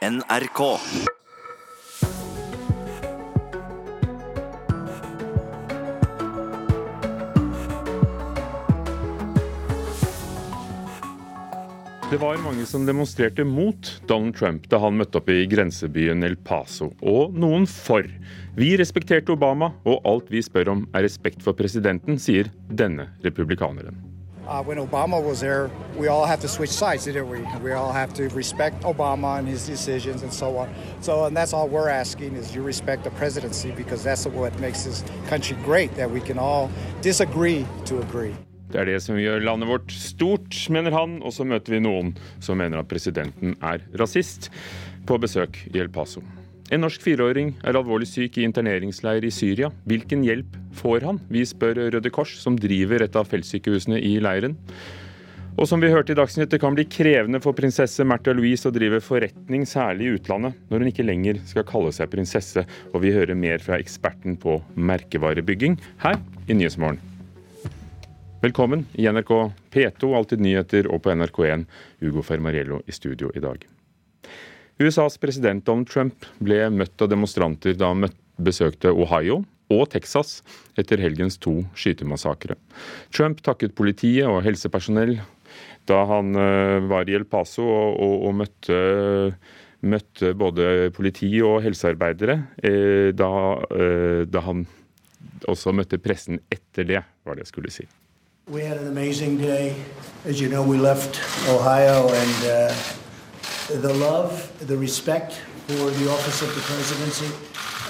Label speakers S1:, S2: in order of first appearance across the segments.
S1: NRK.
S2: Det var mange som demonstrerte mot Donald Trump da han møtte opp i grensebyen El Paso, og noen for. Vi respekterte Obama, og alt vi spør om er respekt for presidenten, sier denne republikaneren.
S3: Uh, when Obama was there, we all have to switch sides, didn't we? We all have to respect Obama and his decisions and so on. So, and that's all we're asking is you respect the presidency because that's what makes this country great, that we can all disagree to agree.
S2: Det er det som gjør landet vårt stort, mener han, og så møter vi noen som mener at presidenten er rasist, på besøk i El Paso. En norsk fireåring er alvorlig syk i interneringsleir i Syria. Hvilken hjelp får han? Vi spør Røde Kors, som driver et av feltsykehusene i leiren. Og som vi hørte i Dagsnytt, det kan bli krevende for prinsesse Märtha Louise å drive forretning, særlig i utlandet, når hun ikke lenger skal kalle seg prinsesse. Og vi hører mer fra eksperten på merkevarebygging her i Nyhetsmorgen. Velkommen i NRK P2, Alltid nyheter, og på NRK1, Hugo Fermariello i studio i dag. USAs president Donald Trump ble møtt av demonstranter da han besøkte Ohio og Texas etter helgens to skytemassakre. Trump takket politiet og helsepersonell da han var i El Paso og, og, og møtte, møtte, både politi og helsearbeidere. Da, da han også møtte pressen etter det, var det jeg skulle si.
S4: We had an amazing day. As you know, we left Ohio, and uh, the love, the respect for the office of the presidency,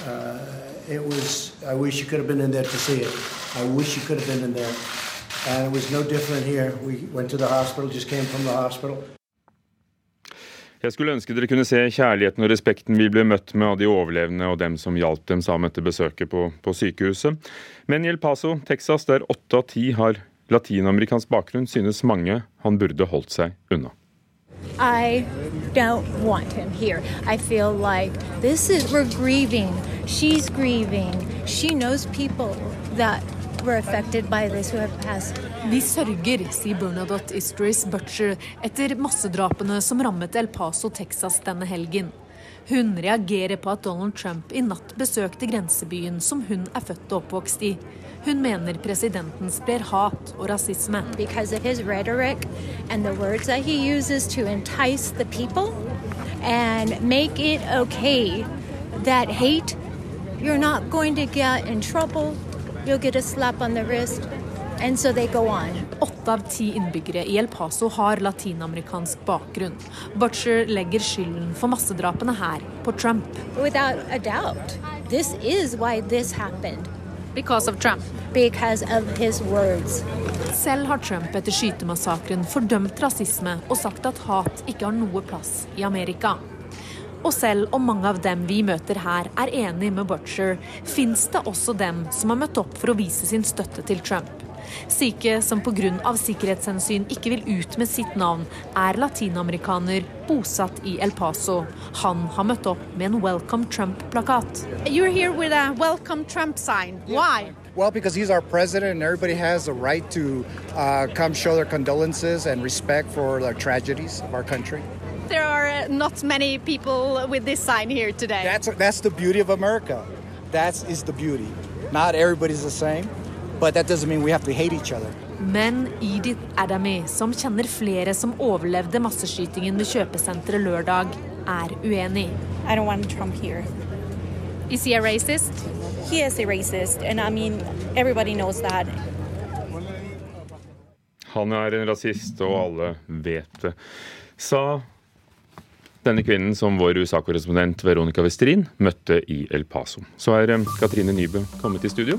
S4: uh, it was, I wish you could have been in there to see it. I wish you could have been in there. And it was no different here. We went to the hospital, just came from the hospital.
S2: Jeg skulle ønske dere kunne se kjærligheten og respekten vi ble møtt med av de overlevende og dem som hjalp dem, sammen etter besøket på, på sykehuset. Men i El Paso, Texas, der åtte av ti har latinamerikansk bakgrunn, synes mange han burde holdt seg unna.
S5: I don't want him here. I feel like this is we're grieving. She's grieving. She knows people that were affected by this who have passed.
S6: Vi sørger, sier Bernadotte Istris Butcher etter massedrapene som rammet El Paso, Texas denne helgen. Hun reagerer på at Donald Trump i natt besøkte grensebyen som hun er født og oppvokst i. Hun mener presidenten sprer hat og rasisme.
S5: People and make it okay that hate, you're not going to get in trouble. You'll get a slap on the wrist. And so they go on.
S6: Åtte av ti innbyggere i El Paso har latinamerikansk bakgrunn. Butcher legger skylden for massedrapene her på Trump.
S5: Without a doubt, this is why this happened.
S6: Because of Trump.
S5: Because of his words.
S6: Selv har Trump etter skytemassakren fordømt rasisme og sagt at hat ikke har noe plass i Amerika. Og selv om mange av dem vi møter her er enig med Butcher, fins det også dem som har møtt opp for å vise sin støtte til Trump. Sikhe som pga. sikkerhetshensyn ikke vil ut med sitt navn, er latinamerikaner bosatt i El Paso. Han har møtt opp med en Welcome Trump-plakat.
S7: You're here with a Welcome Trump sign. Why?
S3: Well, because he's our president and everybody has a right to uh, come show their condolences and respect for the tragedies of our country.
S7: There are not many people with this sign here today.
S3: That's, that's the beauty of America. That is the beauty. Not everybody's the same. But that doesn't mean we have to hate each other.
S6: Men Edith Adamy, som kjenner flere som overlevde masseskytingen ved kjøpesenteret lørdag, er uenig.
S8: I don't want Trump here.
S7: Is he a racist?
S8: He is a racist, and I mean, everybody knows that.
S2: Han er en rasist, og alle vet det, sa denne kvinnen som vår USA-korrespondent Veronica Westrin møtte i El Paso. Så er Katrine Nybø kommet i studio.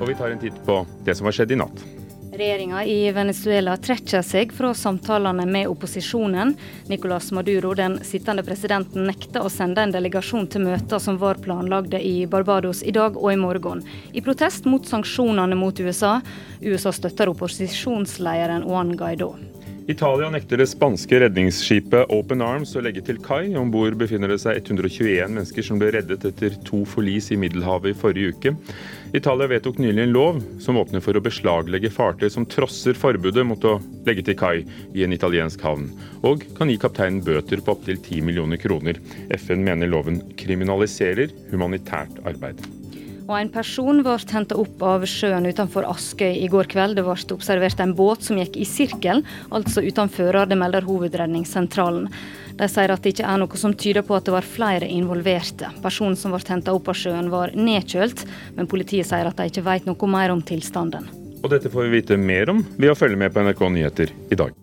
S2: Og vi tar en titt på det som har skjedd i natt.
S9: Regjeringa i Venezuela trekker seg fra samtalene med opposisjonen. Nicolás Maduro, den sittende presidenten, nekter å sende en delegasjon til møter som var planlagde i Barbados i dag og i morgen, i protest mot sanksjonene mot USA. USA støtter opposisjonslederen Juan Guaidó.
S2: Italia nekter det spanske redningsskipet Open Arms å legge til kai. Om bord befinner det seg 121 mennesker som ble reddet etter to forlis i Middelhavet i forrige uke. Italia vedtok nylig en lov som åpner for å beslaglegge fartøy som trosser forbudet mot å legge til kai i en italiensk havn, og kan gi kapteinen bøter på opptil 10 millioner kroner. FN mener loven kriminaliserer humanitært arbeid.
S9: Og En person ble henta opp av sjøen utenfor Askøy i går kveld. Det ble observert en båt som gikk i sirkel, altså uten fører. Det melder Hovedredningssentralen. De sier at det ikke er noe som tyder på at det var flere involverte. Personen som ble henta opp av sjøen var nedkjølt, men politiet sier at de ikke vet noe mer om tilstanden.
S2: Og dette får vi vite mer om ved å følge med på NRK Nyheter i dag.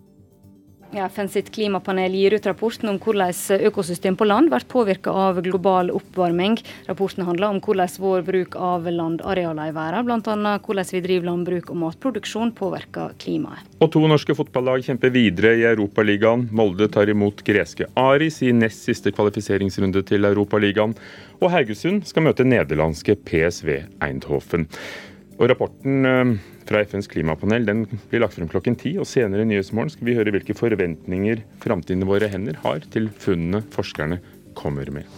S9: FN sitt klimapanel gir ut rapporten om hvordan økosystem på land blir påvirket av global oppvarming. Rapporten handler om hvordan vår bruk av landarealer i verden, bl.a. hvordan vi driver landbruk og matproduksjon, påvirker klimaet.
S2: Og to norske fotballag kjemper videre i Europaligaen. Molde tar imot greske Aris i nest siste kvalifiseringsrunde til Europaligaen. Og Haugesund skal møte nederlandske PSV Eindhoven. Og rapporten eh, fra FNs klimapanel den blir lagt frem klokken ti. Og senere i Nyhetsmorgen skal vi høre hvilke forventninger framtiden våre hender har til funnene forskerne kommer med.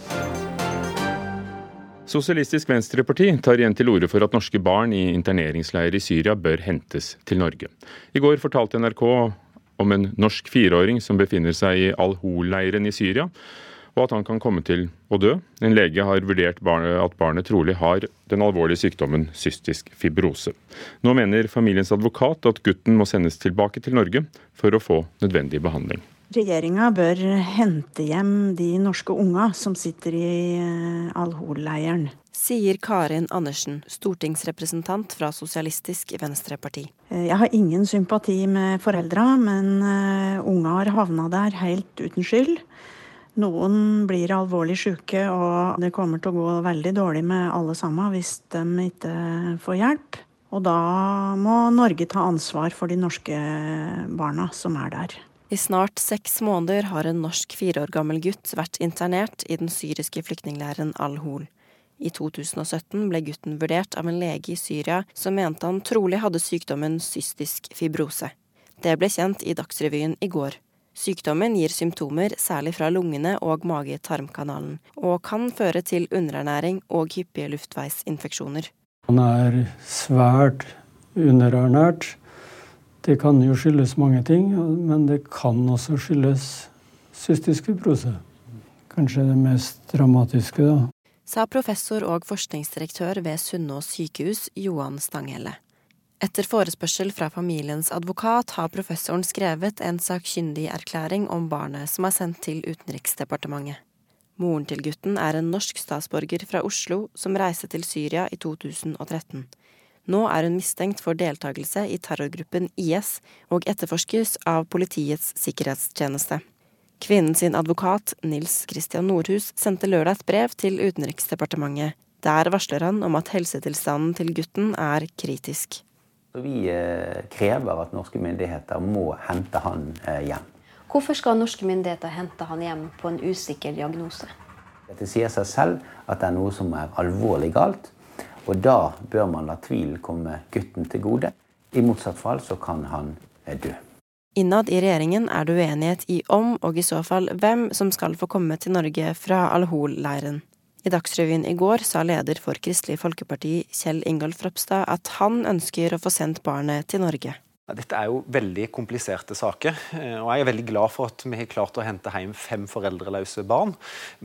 S2: Sosialistisk Venstreparti tar igjen til orde for at norske barn i interneringsleirer i Syria bør hentes til Norge. I går fortalte NRK om en norsk fireåring som befinner seg i Al-Hol-leiren i Syria og at han kan komme til å dø. En lege har vurdert at barnet trolig har den alvorlige sykdommen cystisk fibrose. Nå mener familiens advokat at gutten må sendes tilbake til Norge for å få nødvendig behandling.
S1: Regjeringa bør hente hjem de norske unga som sitter i eh, Al-Hol-leiren.
S10: Sier Karin Andersen, stortingsrepresentant fra Sosialistisk Venstreparti.
S1: Eh, jeg har ingen sympati med foreldra, men eh, unga har havna der helt uten skyld. Noen blir alvorlig syke, og det kommer til å gå veldig dårlig med alle sammen hvis de ikke får hjelp. Og da må Norge ta ansvar for de norske barna som er der.
S10: I snart seks måneder har en norsk fire år gammel gutt vært internert i den syriske flyktningleiren Al-Hol. I 2017 ble gutten vurdert av en lege i Syria som mente han trolig hadde sykdommen cystisk fibrose. Det ble kjent i Dagsrevyen i går. Sykdommen gir symptomer særlig fra lungene og mage-tarmkanalen, og kan føre til underernæring og hyppige luftveisinfeksjoner.
S11: Han er svært underernært. Det kan jo skyldes mange ting, men det kan også skyldes cystisk fibrose. Kanskje det mest dramatiske, da.
S10: Sa professor og forskningsdirektør ved Sunnaas sykehus, Johan Stanghelle. Etter forespørsel fra familiens advokat har professoren skrevet en sakkyndig erklæring om barnet som er sendt til Utenriksdepartementet. Moren til gutten er en norsk statsborger fra Oslo som reiste til Syria i 2013. Nå er hun mistenkt for deltakelse i terrorgruppen IS og etterforskes av Politiets sikkerhetstjeneste. Kvinnen sin advokat, Nils Christian Nordhus, sendte lørdag et brev til Utenriksdepartementet. Der varsler han om at helsetilstanden til gutten er kritisk.
S12: Vi eh, krever at norske myndigheter må hente han eh, hjem.
S13: Hvorfor skal norske myndigheter hente han hjem på en usikker diagnose?
S12: Det sier seg selv at det er noe som er alvorlig galt. Og da bør man la tvilen komme gutten til gode. I motsatt fall så kan han eh, dø.
S10: Innad i regjeringen er det uenighet i om, og i så fall hvem, som skal få komme til Norge fra Al-Hol-leiren. I Dagsrevyen i går sa leder for Kristelig Folkeparti Kjell Ingolf Ropstad at han ønsker å få sendt barnet til Norge.
S14: Dette er jo veldig kompliserte saker, eh, og jeg er veldig glad for at vi har klart å hente hjem fem foreldreløse barn.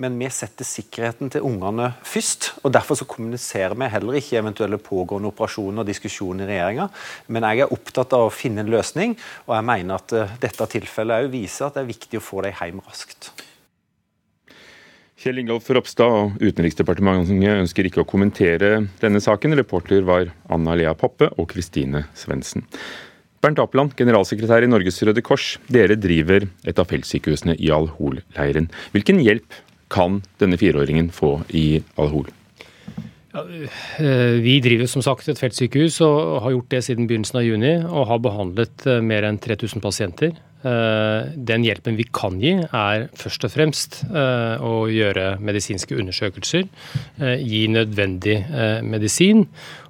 S14: Men vi setter sikkerheten til ungene først, og derfor så kommuniserer vi heller ikke eventuelle pågående operasjoner og diskusjoner i regjeringa. Men jeg er opptatt av å finne en løsning, og jeg mener at eh, dette tilfellet òg viser at det er viktig å få dem hjem raskt.
S2: Kjell Ingolf Ropstad og Utenriksdepartementet ønsker ikke å kommentere denne saken. Reporter var Anna Lea Poppe og Kristine Svendsen. Bernt Apeland, generalsekretær i Norges Røde Kors. Dere driver et av feltsykehusene i Al-Hol-leiren. Hvilken hjelp kan denne fireåringen få i Al-Hol?
S15: Ja, eh, vi driver som sagt et feltsykehus og har gjort det siden begynnelsen av juni. Og har behandlet eh, mer enn 3000 pasienter. Den hjelpen vi kan gi, er først og fremst å gjøre medisinske undersøkelser, gi nødvendig medisin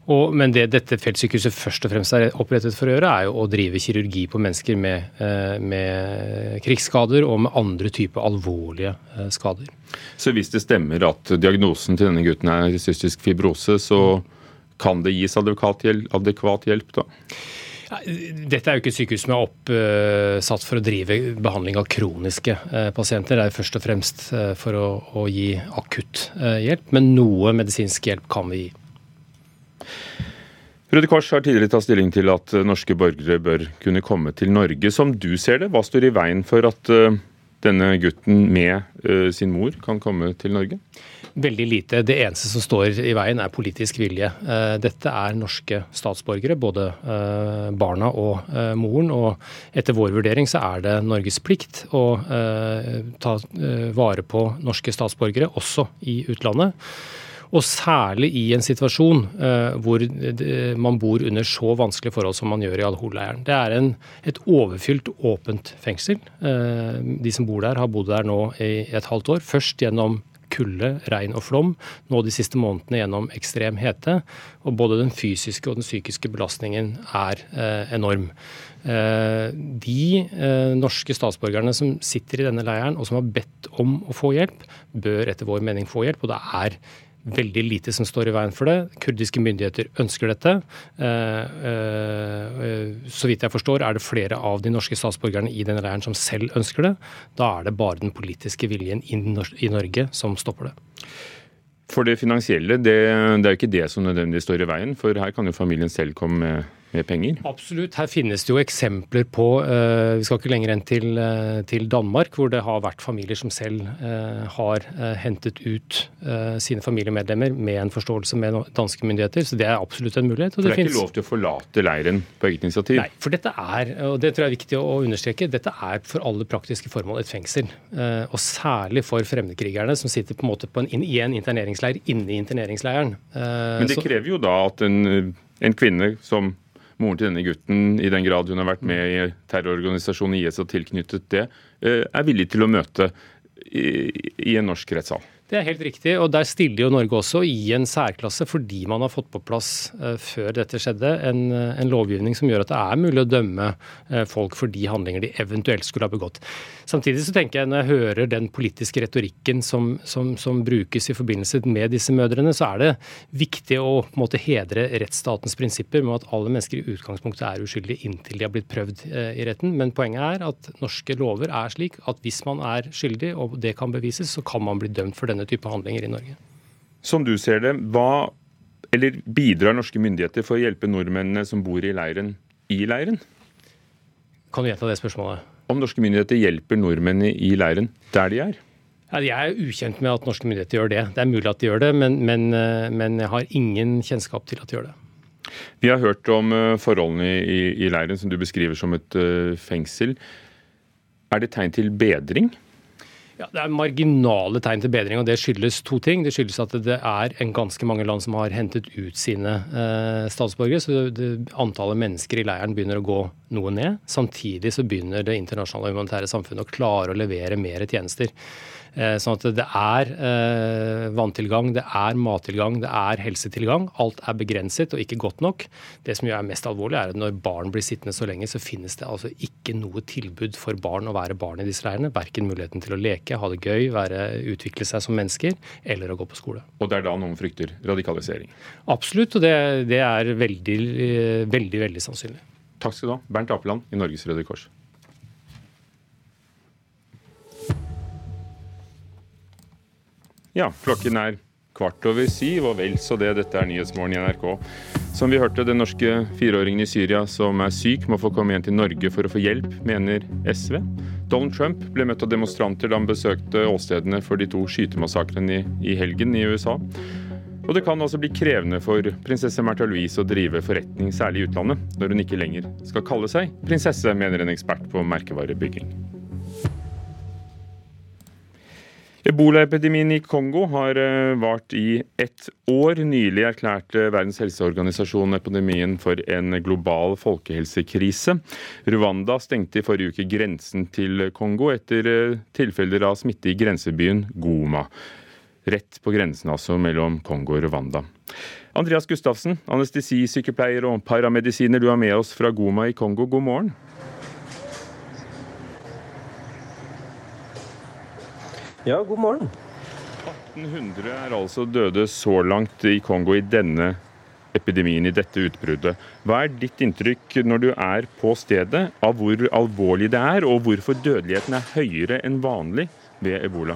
S15: men det dette feltsykehuset først og fremst er opprettet for å gjøre, er jo å drive kirurgi på mennesker med, eh, med krigsskader og med andre typer alvorlige eh, skader.
S2: Så hvis det stemmer at diagnosen til denne gutten er cystisk fibrose, så kan det gis adekvat hjelp, adekvat hjelp da?
S15: Dette er jo ikke et sykehus som er oppsatt for å drive behandling av kroniske eh, pasienter. Det er først og fremst for å, å gi akutt hjelp, men noe medisinsk hjelp kan vi gi.
S2: Røde Kors har tidligere tatt stilling til at eh, norske borgere bør kunne komme til Norge. Som du ser det, hva står i veien for at eh, denne gutten med uh, sin mor kan komme til Norge?
S15: Veldig lite. Det eneste som står i veien er politisk vilje. Uh, dette er norske statsborgere, både uh, barna og moren. Og etter vår vurdering så er det Norges plikt å ta vare på norske statsborgere, også i utlandet. Og særlig i en situasjon eh, hvor man bor under så vanskelige forhold som man gjør i Al-Hol-leiren. Det er en, et overfylt, åpent fengsel. Eh, de som bor der, har bodd der nå i et halvt år. Først gjennom kulde, regn og flom. Nå de siste månedene gjennom ekstrem hete. Og både den fysiske og den psykiske belastningen er eh, enorm. Eh, de eh, norske statsborgerne som sitter i denne leiren og som har bedt om å få hjelp, bør etter vår mening få hjelp. Og det er veldig lite som står i veien for det. Kurdiske myndigheter ønsker dette. Eh, eh, så vidt jeg forstår er det flere av de norske statsborgerne i denne leiren som selv ønsker det. Da er det bare den politiske viljen i Norge som stopper det.
S2: For det finansielle, det, det er jo ikke det som nødvendigvis står i veien, for her kan jo familien selv komme med med penger?
S15: Absolutt. Her finnes det jo eksempler på uh, Vi skal ikke lenger enn til, uh, til, Danmark, hvor det har vært familier som selv uh, har hentet ut sine familiemedlemmer med en forståelse med danske myndigheter. Så det er absolutt en mulighet.
S2: for det, det er finnes... ikke lov til å forlate leiren på eget initiativ?
S15: Nei, for dette er, og det tror jeg er viktig å understreke, dette er for alle praktiske formål et fengsel. Og særlig for fremmedkrigerne som sitter på en måte på en, i en interneringsleir inne i interneringsleiren.
S2: Men det krever jo da at en, en kvinne som moren til denne gutten, i den grad hun har vært med i terrororganisasjonen IS og tilknyttet det, eh, er villig til å møte i en norsk rettssal.
S15: Det er helt riktig, og der stiller jo Norge også i en særklasse fordi man har fått på plass uh, før dette skjedde, en, uh, en, lovgivning som gjør at det er mulig å dømme uh, folk for de handlinger de eventuelt skulle ha begått. Samtidig så tenker jeg når jeg hører den politiske retorikken som, som, som brukes i forbindelse med disse mødrene, så er det viktig å på en måte hedre rettsstatens prinsipper med at alle mennesker i utgangspunktet er uskyldige inntil de har blitt prøvd i retten. Men poenget er at norske lover er slik at hvis man er skyldig, og det kan bevises, så kan man bli dømt for det denne type handlinger i Norge.
S2: Som du ser det, hva eller bidrar norske myndigheter for å hjelpe nordmennene som bor i leiren, i leiren?
S15: Kan du gjenta det spørsmålet?
S2: Om norske myndigheter hjelper nordmennene i leiren der de er?
S15: Ja, jeg er ukjent med at norske myndigheter gjør det. Det er mulig at de gjør det, men, men, eh, men jeg har ingen kjennskap til at de gjør det.
S2: Vi har hørt om eh, forholdene i, i leiren, som du beskriver som et uh, fengsel. Er det tegn til bedring?
S15: Ja, Det er marginale tegn til bedring, og det skyldes to ting. Det skyldes at det er en ganske mange land som har hentet ut sine eh, statsborgere. Så det, antallet mennesker i leiren begynner å gå noe ned. Samtidig så begynner det internasjonale humanitære samfunnet å klare å levere mer tjenester. Eh, sånn at det er eh, vanntilgang, det er mattilgang, det er helsetilgang. Alt er begrenset og ikke godt nok. Det som er mest alvorlig, er at når barn blir sittende så lenge, så finnes det altså ikke noe tilbud for barn å være barn i disse leirene. Verken muligheten til å leke, ha det gøy, være, utvikle seg som mennesker, eller å gå på skole.
S2: Og det er da noen frykter radikalisering?
S15: Absolutt, og det, det er veldig, eh, veldig, veldig sannsynlig.
S2: Takk skal du ha, Bernt Apeland i Norges Røde Kors. Ja, klokken er kvart over syv, og vel så det. Dette er Nyhetsmorgen i NRK. Som vi hørte, den norske fireåringen i Syria som er syk, må få komme igjen til Norge for å få hjelp, mener SV. Donald Trump ble møtt av demonstranter da han besøkte åstedene for de to skytemassakrene i, i helgen i USA. Og det kan også bli krevende for prinsesse Märtha Louise å drive forretning, særlig i utlandet, når hun ikke lenger skal kalle seg prinsesse, mener en ekspert på merkevarebygging. Ebolaepidemien i Kongo har eh, vart i ett år. Nylig erklærte Verdens helseorganisasjon epidemien for en global folkehelsekrise. Rwanda stengte i forrige uke grensen til Kongo etter eh, tilfeller av smitte i grensebyen Goma. Rett på grensen altså mellom Kongo og Rwanda. Andreas Gustavsen, anestesisykepleier og paramedisiner, du er med oss fra Goma i Kongo. God morgen.
S16: Ja, god morgen.
S2: 1800 er altså døde så langt i Kongo i denne epidemien, i dette utbruddet. Hva er ditt inntrykk når du er på stedet, av hvor alvorlig det er, og hvorfor dødeligheten er høyere enn vanlig ved ebola?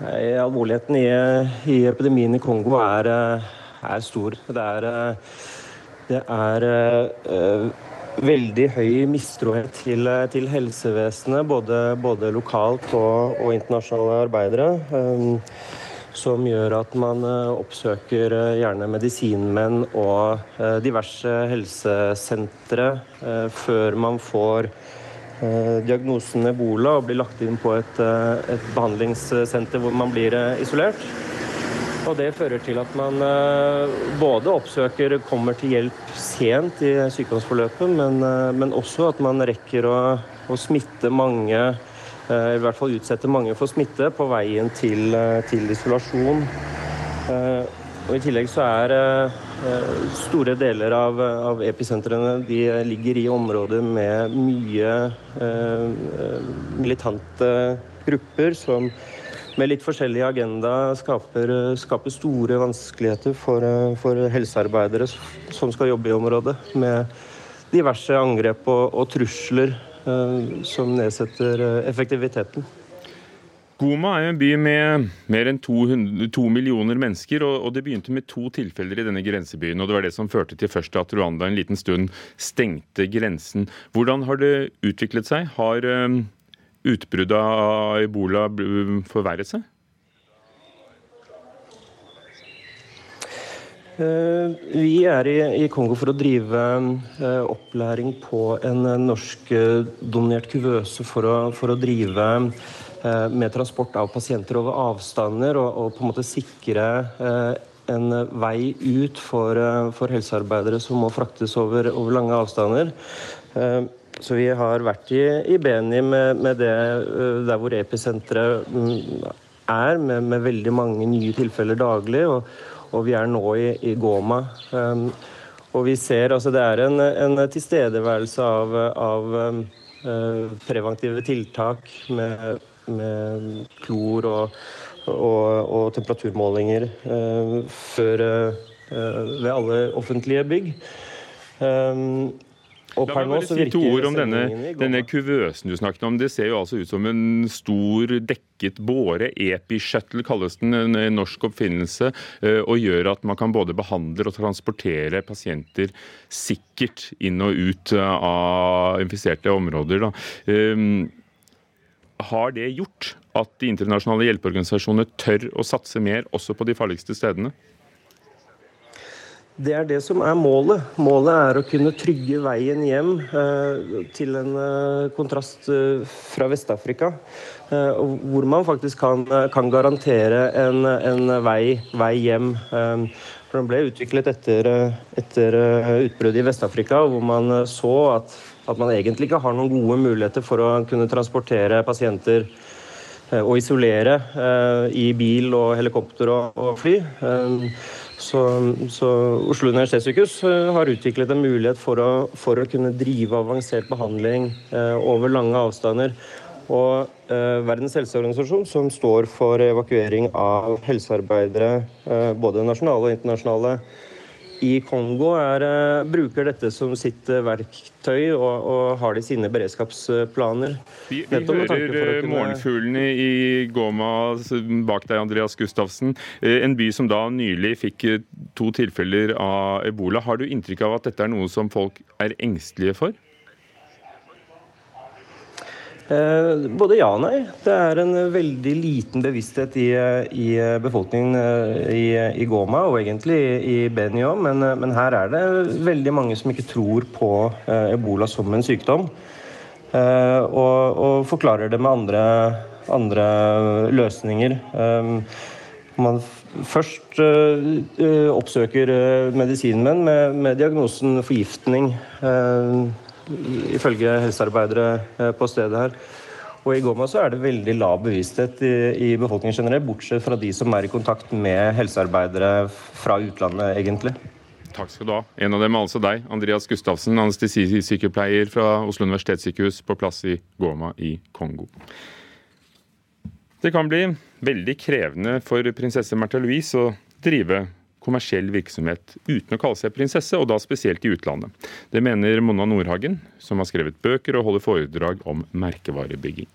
S16: Nei, alvorligheten i, i, epidemien i Kongo er, er stor. Det er, det er uh, veldig høy mistro til, til helsevesenet, både, både lokalt og, og, internasjonale arbeidere. Um, som gjør at man uh, oppsøker uh, gjerne medisinmenn og uh, diverse helsesentre før man får diagnosen ebola og blir lagt inn på et, et behandlingssenter hvor man blir isolert. Og det fører til at man eh, både oppsøker, kommer til hjelp sent i sykdomsforløpet, men, eh, men også at man rekker å, å, smitte mange, eh, i hvert fall utsette mange for smitte på veien til, til isolasjon. Og I tillegg så er store deler av, av episentrene de ligger i områder med mye militante grupper som med litt forskjellig agenda skaper, skaper store vanskeligheter for, for, helsearbeidere som skal jobbe i området. Med diverse angrep og, og trusler eh, som nedsetter eh, effektiviteten.
S2: Goma er en by med mer enn 200, 2 millioner mennesker, og, og, det begynte med to tilfeller i denne grensebyen. og Det var det som førte til først at Rwanda en liten stund stengte grensen. Hvordan har det utviklet seg? Har um, utbruddet av ebola forverret seg?
S16: Eh, vi er i, Kongo for å drive eh, opplæring på en norskdonert kuvøse for å, for å drive eh, med transport av pasienter over avstander og, og på en måte sikre en vei ut for, for helsearbeidere som må fraktes over, over lange avstander. Så vi har vært i, i Beni med, med, det der hvor episenteret mm, er, med, med, veldig mange nye tilfeller daglig. Og, og vi er nå i, i Goma. Um, og vi ser altså det er en, en tilstedeværelse av, av um, preventive tiltak med, med klor og, og, og temperaturmålinger uh, før, uh, ved alle offentlige bygg. Um,
S2: La meg bare si to ord om denne, denne, kuvøsen du snakket om. Det ser jo altså ut som en stor dekket båre. Epishuttle kalles den, en norsk oppfinnelse. Eh, og gjør at man kan både behandle og transportere pasienter sikkert inn og ut av infiserte områder. Da. Ehm, har det gjort at de internasjonale hjelpeorganisasjonene tør å satse mer også på de farligste stedene?
S16: Det er det som er målet. Målet er å kunne trygge veien hjem eh, til en eh, kontrast eh, fra Vest-Afrika. Eh, hvor man faktisk kan, kan garantere en, en vei, vei, hjem. Eh, for Den ble utviklet etter, etter eh, utbruddet i Vest-Afrika, hvor man så at, at, man egentlig ikke har noen gode muligheter for å kunne transportere pasienter og isolere i bil og helikopter og, og fly. Så, så, Oslo universitetssykehus eh, har utviklet en mulighet for å, for å kunne drive avansert behandling eh, over lange avstander. Og eh, Verdens helseorganisasjon, som står for evakuering av helsearbeidere, eh, både nasjonale og internasjonale, i Kongo er, eh, bruker dette som sitt eh, verktøy og, og, har det i sine beredskapsplaner.
S2: Vi, vi hører kunne... morgenfuglene i Goma bak deg, Andreas Gustavsen. Eh, en by som da nylig fikk to tilfeller av ebola. Har du inntrykk av at dette er noe som folk er engstelige for?
S16: Eh, både ja og nei. Det er en veldig liten bevissthet i, i befolkningen eh, i, i, Goma, og egentlig i Beni òg, men, men, her er det veldig mange som ikke tror på eh, ebola som en sykdom. og, og forklarer det med andre, andre løsninger. Man først oppsøker medisinmenn med, med diagnosen forgiftning, ifølge helsearbeidere på stedet her. Og I Goma så er det veldig lav bevissthet i, i befolkningen generelt, bortsett fra de som er i kontakt med helsearbeidere fra utlandet, egentlig.
S2: Takk skal du ha. En av dem er altså deg, Andreas Gustavsen, anestesisykepleier fra Oslo universitetssykehus på plass i Goma i Kongo. Det kan bli veldig krevende for prinsesse Märtha Louise å drive kommersiell virksomhet uten å kalle seg prinsesse, og da spesielt i utlandet. Det mener Monna Nordhagen, som har skrevet bøker og holder foredrag om merkevarebygging.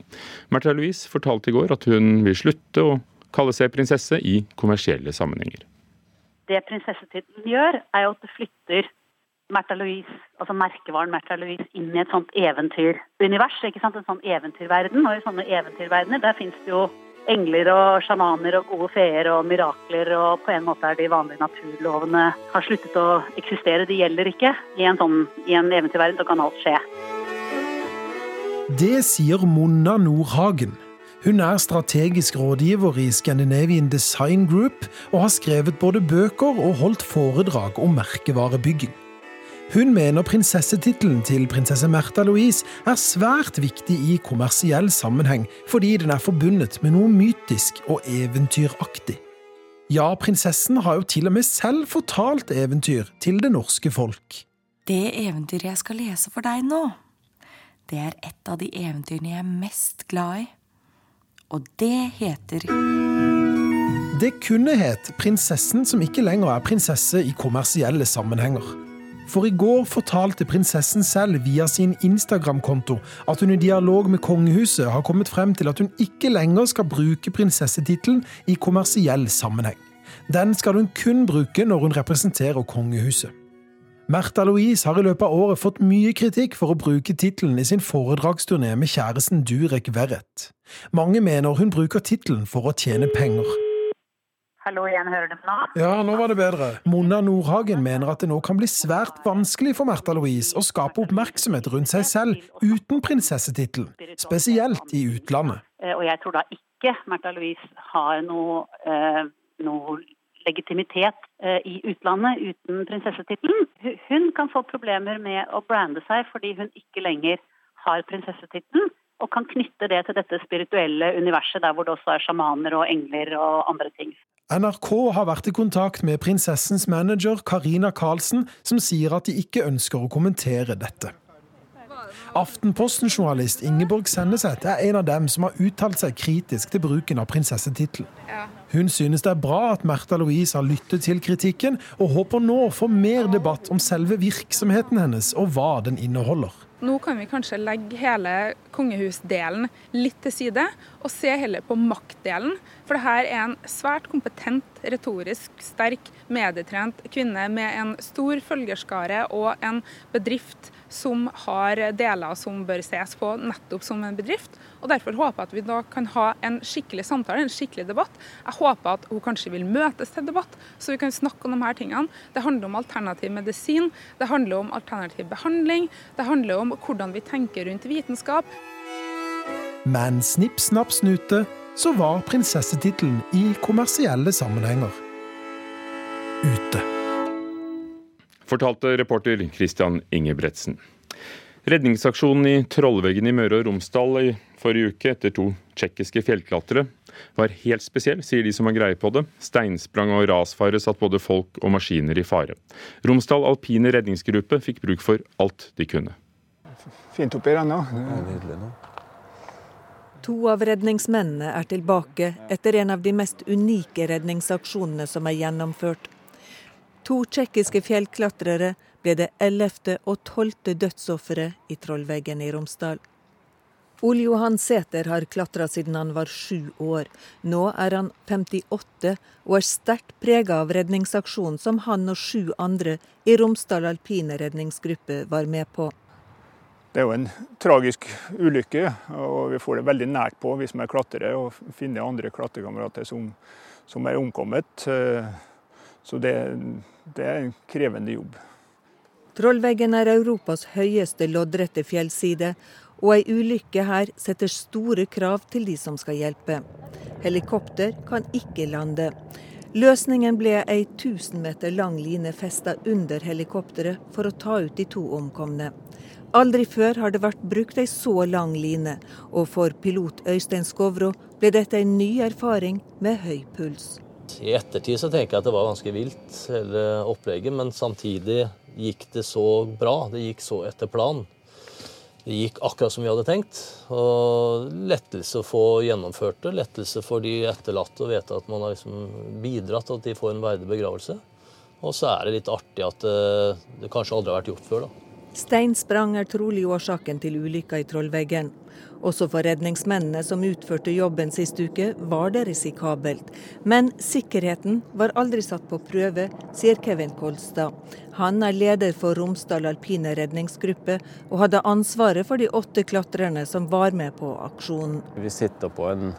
S2: Märtha Louise fortalte i går at hun vil slutte å kalle seg prinsesse i kommersielle sammenhenger.
S17: Det prinsessetiden gjør, er jo at det flytter Märtha Louise, altså merkevaren Märtha Louise inn i et sånt eventyrunivers. ikke sant? En sånn eventyrverden. Og i sånne eventyrverdener der fins det jo engler og sjamaner og gode feer og mirakler, og på en måte er de vanlige naturlovene har sluttet å eksistere. De gjelder ikke. I en, sånn, i en eventyrverden så kan alt skje.
S18: Det sier Monna Nordhagen. Hun er strategisk rådgiver i Scandinavian Design Group, og har skrevet både bøker og holdt foredrag om merkevarebygging. Hun mener prinsessetittelen til prinsesse Märtha Louise er svært viktig i kommersiell sammenheng, fordi den er forbundet med noe mytisk og eventyraktig. Ja, prinsessen har jo til og med selv fortalt eventyr til det norske folk.
S19: Det eventyret jeg skal lese for deg nå, det er et av de eventyrene jeg er mest glad i. Og det heter
S18: Det kunne het Prinsessen som ikke lenger er prinsesse i kommersielle sammenhenger. For i går fortalte prinsessen selv via sin Instagram-konto at hun i dialog med kongehuset har kommet frem til at hun ikke lenger skal bruke prinsessetittelen i kommersiell sammenheng. Den skal hun kun bruke når hun representerer kongehuset. Märtha Louise har i løpet av året fått mye kritikk for å bruke tittelen i sin foredragsturné med kjæresten Durek Verrett. Mange mener hun bruker tittelen for å tjene penger.
S17: Hallo igjen, hører du nå?
S18: Ja, nå var det bedre. Monna Nordhagen mener at det nå kan bli svært vanskelig for Märtha Louise å skape oppmerksomhet rundt seg selv uten prinsessetittelen, spesielt i utlandet.
S17: Eh, og jeg tror da ikke Märtha Louise har noe, eh, noe legitimitet eh, i utlandet uten prinsessetittelen. Hun kan få problemer med å brande seg fordi hun ikke lenger har prinsessetittelen og kan knytte det til dette spirituelle universet der hvor det også er sjamaner og engler og andre ting.
S18: NRK har vært i kontakt med prinsessens manager Karina Karlsen, som sier at de ikke ønsker å kommentere dette. Aftenposten-journalist Ingeborg Senneset er en av dem som har uttalt seg kritisk til bruken av prinsessetittelen. Hun synes det er bra at Märtha Louise har lyttet til kritikken, og håper nå å få mer debatt om selve virksomheten hennes og hva den inneholder.
S20: Nå kan vi kanskje legge hele kongehusdelen litt til side, og se heller på maktdelen. For dette er en svært kompetent, retorisk sterk, medietrent kvinne med en stor følgerskare og en bedrift som har deler som bør ses på nettopp som en bedrift. Og Derfor håper jeg at vi da kan ha en skikkelig samtale, en skikkelig debatt. Jeg håper at hun kanskje vil møtes til debatt, så vi kan snakke om de her tingene. Det handler om alternativ medisin, det handler om alternativ behandling, det handler om hvordan vi tenker rundt vitenskap.
S18: Men snipp, snapp, snute, så var prinsessetittelen i kommersielle sammenhenger ute
S2: fortalte reporter Christian Ingebretsen. Redningsaksjonen i Trollveggen i Møre og Romsdal i forrige uke etter to tsjekkiske fjellklatrere var helt spesiell, sier de som har greie på det. Steinsprang og rasfare satt både folk og maskiner i fare. Romsdal alpine redningsgruppe fikk bruk for alt de kunne.
S21: Fint oppi den nå.
S22: To av redningsmennene er tilbake etter en av de mest unike redningsaksjonene som er gjennomført To tsjekkiske fjellklatrere ble det ellevte og tolvte dødsofferet i Trollveggen i Romsdal. Ole Johan Sæter har klatra siden han var sju år. Nå er han 58 og er sterkt prega av redningsaksjonen som han og sju andre i Romsdal alpine redningsgruppe var med på.
S21: Det er jo en tragisk ulykke, og vi får det veldig nært på, vi som er klatrere, og finner andre klatrekamerater som, som er omkommet. Så det, det er en krevende jobb.
S22: Trollveggen er Europas høyeste loddrette fjellside, Og ei ulykke her setter store krav til de som skal hjelpe. Helikopter kan ikke lande. Løsningen ble ei 1000 meter lang line festa under helikopteret for å ta ut de to omkomne. Aldri før har det vært brukt ei så lang line, og for pilot Øystein Skovro ble dette en ny erfaring med høy puls.
S23: I ettertid så tenker jeg at det var ganske vilt, hele opplegget, men samtidig gikk det så bra. Det gikk så etter planen. Det gikk akkurat som vi hadde tenkt. Og lettelse å få gjennomført det. Lettelse for de etterlatte å vite at man har liksom bidratt til at de får en verdig begravelse. Og så er det litt artig at det, det kanskje aldri har vært gjort før. da.
S22: Steinsprang er trolig årsaken til ulykka i Trollveggen. Også for redningsmennene som utførte jobben sist uke, var det risikabelt. Men sikkerheten var aldri satt på prøve, sier Kevin Kolstad. Han er leder for Romsdal alpine redningsgruppe, og hadde ansvaret for de åtte klatrerne som var med på aksjonen.
S24: Vi sitter på en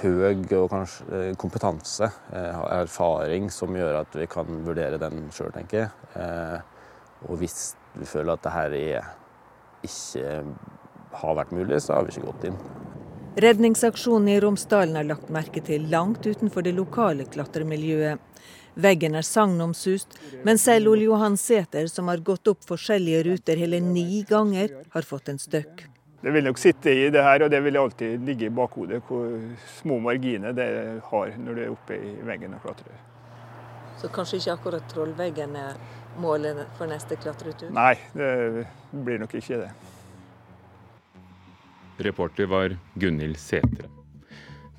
S24: høy eh, kompetanse, eh, erfaring, som gjør at vi kan vurdere den sjøl, tenker jeg. Eh, og hvis vi føler at det her er ikke har vært mulig, så har vi ikke gått inn.
S22: Redningsaksjonen i Romsdalen er lagt merke til langt utenfor det lokale klatremiljøet. Veggen er sagnomsust, men selv Ole Johan Sæter, som har gått opp forskjellige ruter hele ni ganger, har fått en støkk.
S21: Det vil nok sitte i det her, og det vil alltid ligge i bakhodet hvor små marginer det har når du er oppe i veggen og klatrer.
S22: Så kanskje ikke akkurat Trollveggen er målet for neste klatretur?
S21: Nei, det blir nok ikke det.
S2: Reporter var Gunhild Sætre.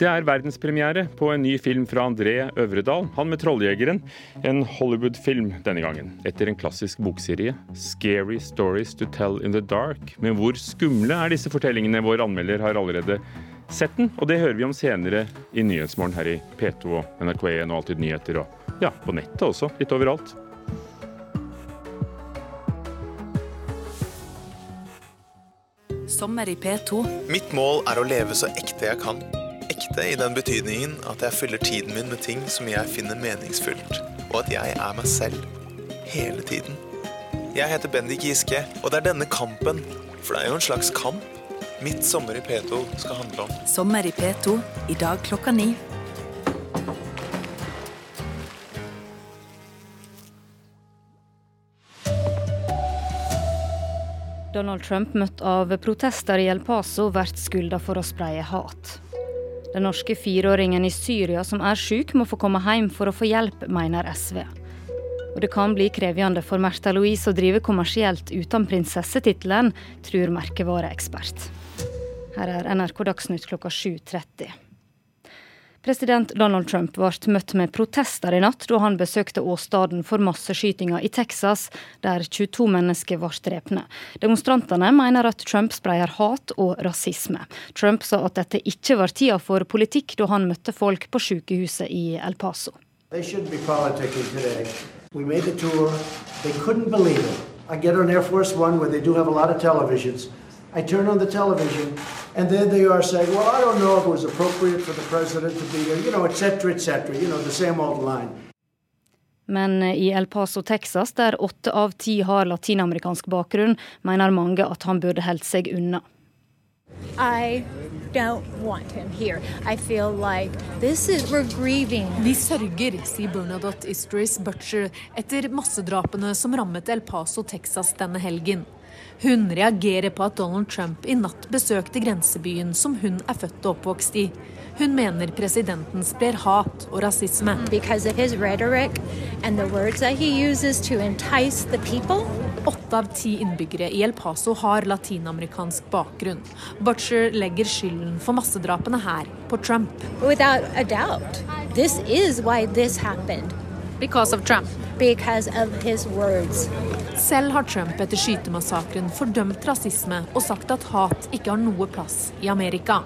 S2: Det er verdenspremiere på en ny film fra André Øvredal, han med 'Trolljegeren'. En Hollywood-film denne gangen, etter en klassisk bokserie. 'Scary Stories to Tell in the Dark'. Men hvor skumle er disse fortellingene? Vår anmelder har allerede sett den, og det hører vi om senere i Nyhetsmorgen her i P2 og NRK1 og Alltid nyheter, og ja, på nettet også, litt overalt.
S25: Sommer i P2.
S26: Mitt mål er å leve så ekte jeg kan. Ekte i den betydningen at jeg fyller tiden min med ting som jeg finner meningsfullt, og at jeg er meg selv. Hele tiden. Jeg heter Bendik Giske, og det er denne kampen, for det er jo en slags kamp, mitt sommer i P2 skal handle om.
S25: Sommer i P2 i dag klokka ni.
S9: Donald Trump, møtt av protester i El Paso, blir skylda for å spreie hat. Den norske fireåringen i Syria som er syk, må få komme hjem for å få hjelp, mener SV. Og det kan bli krevende for Märtha Louise å drive kommersielt uten prinsessetittelen, tror merkevareekspert. Her er NRK Dagsnytt klokka 7.30. President Donald Trump ble møtt med protester i natt da han besøkte åstedet for masseskytinga i Texas, der 22 mennesker ble drepne. Demonstrantene mener at Trump spreier hat og rasisme. Trump sa at dette ikke var tida for politikk da han møtte folk på sykehuset i El Paso.
S27: They shouldn't be politicking today. We made the tour. They couldn't believe it. I get on Air Force One where they do have televisions. I turn on the television, and there they are saying, "Well, I don't know if it was appropriate for the president to be there," you know, etc., etc. You know, the same old line.
S9: Men i El Paso, Texas, der åtte av ti har latinamerikansk bakgrunn, mener mange at han burde holdt seg unna.
S28: I don't want him here. I feel like this is we're grieving.
S6: Vi sørger, sier Bernadotte Istris Butcher etter massedrapene som rammet El Paso, Texas denne helgen. Hun reagerer på at Donald Trump i natt besøkte grensebyen som hun er født og oppvokst i. Hun mener presidenten sprer hat og rasisme. Åtte av ti innbyggere i El Paso har latinamerikansk bakgrunn. Butcher legger skylden for massedrapene her på Trump.
S28: Without a doubt. This is why this happened.
S6: Because of Trump.
S28: Because of his words.
S6: Selv har Trump etter skytemassakren fordømt rasisme og sagt at hat ikke har noe plass i Amerika.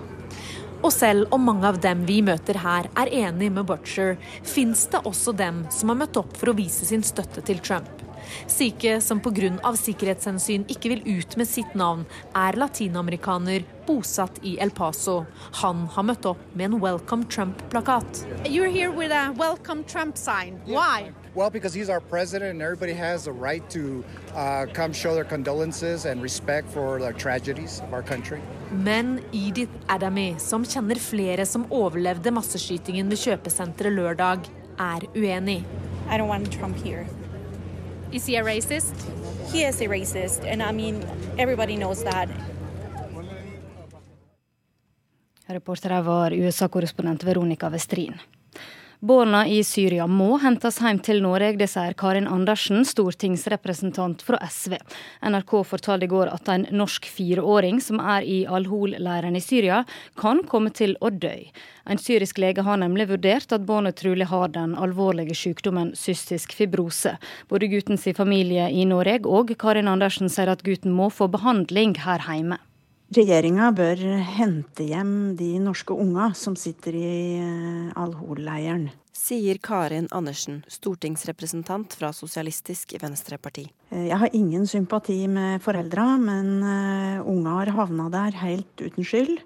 S6: Og selv om mange av dem vi møter her er enig med Butcher, fins det også dem som har møtt opp for å vise sin støtte til Trump. Syke som pga. sikkerhetshensyn ikke vil ut med sitt navn, er latinamerikaner bosatt i El Paso. Han har møtt opp med en Welcome Trump-plakat.
S7: You're here with a welcome Trump sign. Why?
S29: Well, because he's our president, and everybody has the right to uh, come show their condolences and respect for the tragedies of our country.
S6: Men Edith Adamy, som kjenner flere som overlevde masseskytingen ved kjøpesenteret lørdag, er uenig.
S28: I don't want Trump here.
S7: Is he a racist?
S28: He is a racist, and I mean, everybody knows that.
S9: Reporter her var USA-korrespondent Veronica Westrin. Barna i Syria må hentes hjem til Norge, det sier Karin Andersen, stortingsrepresentant fra SV. NRK fortalte i går at en norsk fireåring som er i Al-Hol-leiren i Syria, kan komme til å dø. En syrisk lege har nemlig vurdert at barnet trolig har den alvorlige sykdommen cystisk fibrose. Både guttens familie i Norge og Karin Andersen sier at gutten må få behandling her hjemme.
S30: Regjeringa bør hente hjem de norske unga som sitter i eh, Al-Hol-leiren.
S10: Sier Karin Andersen, stortingsrepresentant fra Sosialistisk Venstreparti.
S30: Eh, jeg har ingen sympati med foreldra, men eh, unga har havna der helt uten skyld.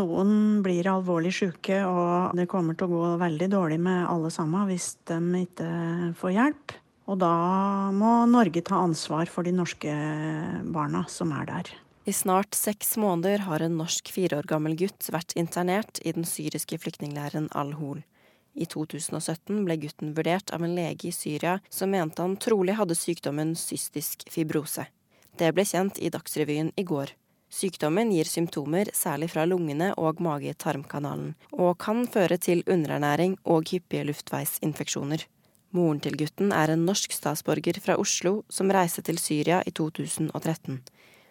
S30: Noen blir alvorlig syke, og det kommer til å gå veldig dårlig med alle sammen hvis de ikke får hjelp. Og da må Norge ta ansvar for de norske barna som er der.
S10: I snart seks måneder har en norsk fire år gammel gutt vært internert i den syriske flyktningleiren Al-Hol. I 2017 ble gutten vurdert av en lege i Syria som mente han trolig hadde sykdommen cystisk fibrose. Det ble kjent i Dagsrevyen i går. Sykdommen gir symptomer særlig fra lungene og mage-tarmkanalen, og kan føre til underernæring og hyppige luftveisinfeksjoner. Moren til gutten er en norsk statsborger fra Oslo som reiste til Syria i 2013.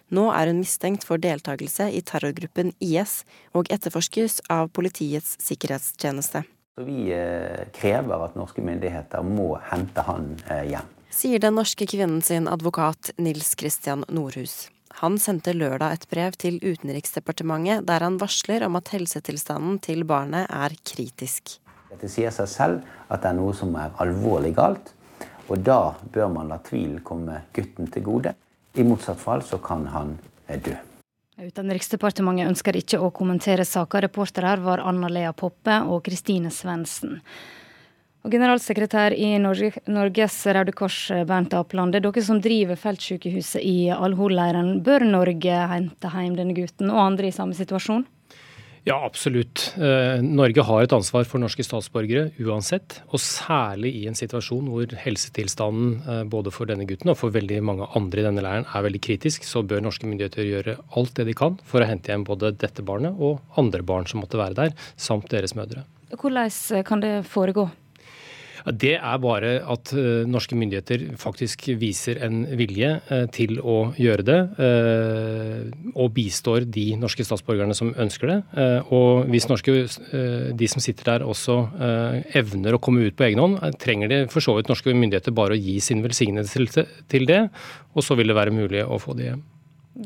S10: Nå er hun mistenkt for deltakelse i terrorgruppen IS og etterforskes av Politiets sikkerhetstjeneste.
S31: Vi eh, krever at norske myndigheter må hente han eh, hjem.
S10: Sier den norske kvinnen sin advokat Nils Christian Nordhus. Han sendte lørdag et brev til Utenriksdepartementet der han varsler om at helsetilstanden til barnet er kritisk.
S31: Det sier seg selv at det er noe som er alvorlig galt, og da bør man la tvilen komme gutten til gode. I motsatt fall så kan han eh, dø.
S9: Utenriksdepartementet ønsker ikke å kommentere saka. Reportere var Anna Lea Poppe og Kristine Svendsen. Generalsekretær i Norges Røde Kors, Bernt er dere som driver feltsykehuset i Al-Hol-leiren. Bør Norge hente hjem denne gutten og andre i samme situasjon?
S15: Ja, absolutt. Eh, Norge har et ansvar for norske statsborgere uansett. Og særlig i en situasjon hvor helsetilstanden eh, både for denne gutten og for veldig mange andre i denne leiren er veldig kritisk, så bør norske myndigheter gjøre alt det de kan for å hente hjem både dette barnet og andre barn som måtte være der, samt deres mødre.
S9: Hvordan kan det foregå?
S15: Det er bare at uh, norske myndigheter faktisk viser en vilje uh, til å gjøre det. Uh, og bistår de norske statsborgerne som ønsker det. og hvis norske, de som sitter der også evner å komme ut på egen hånd, trenger de for så vidt norske myndigheter bare å gi sin velsignelse til det. Og så vil det være mulig å få det hjem.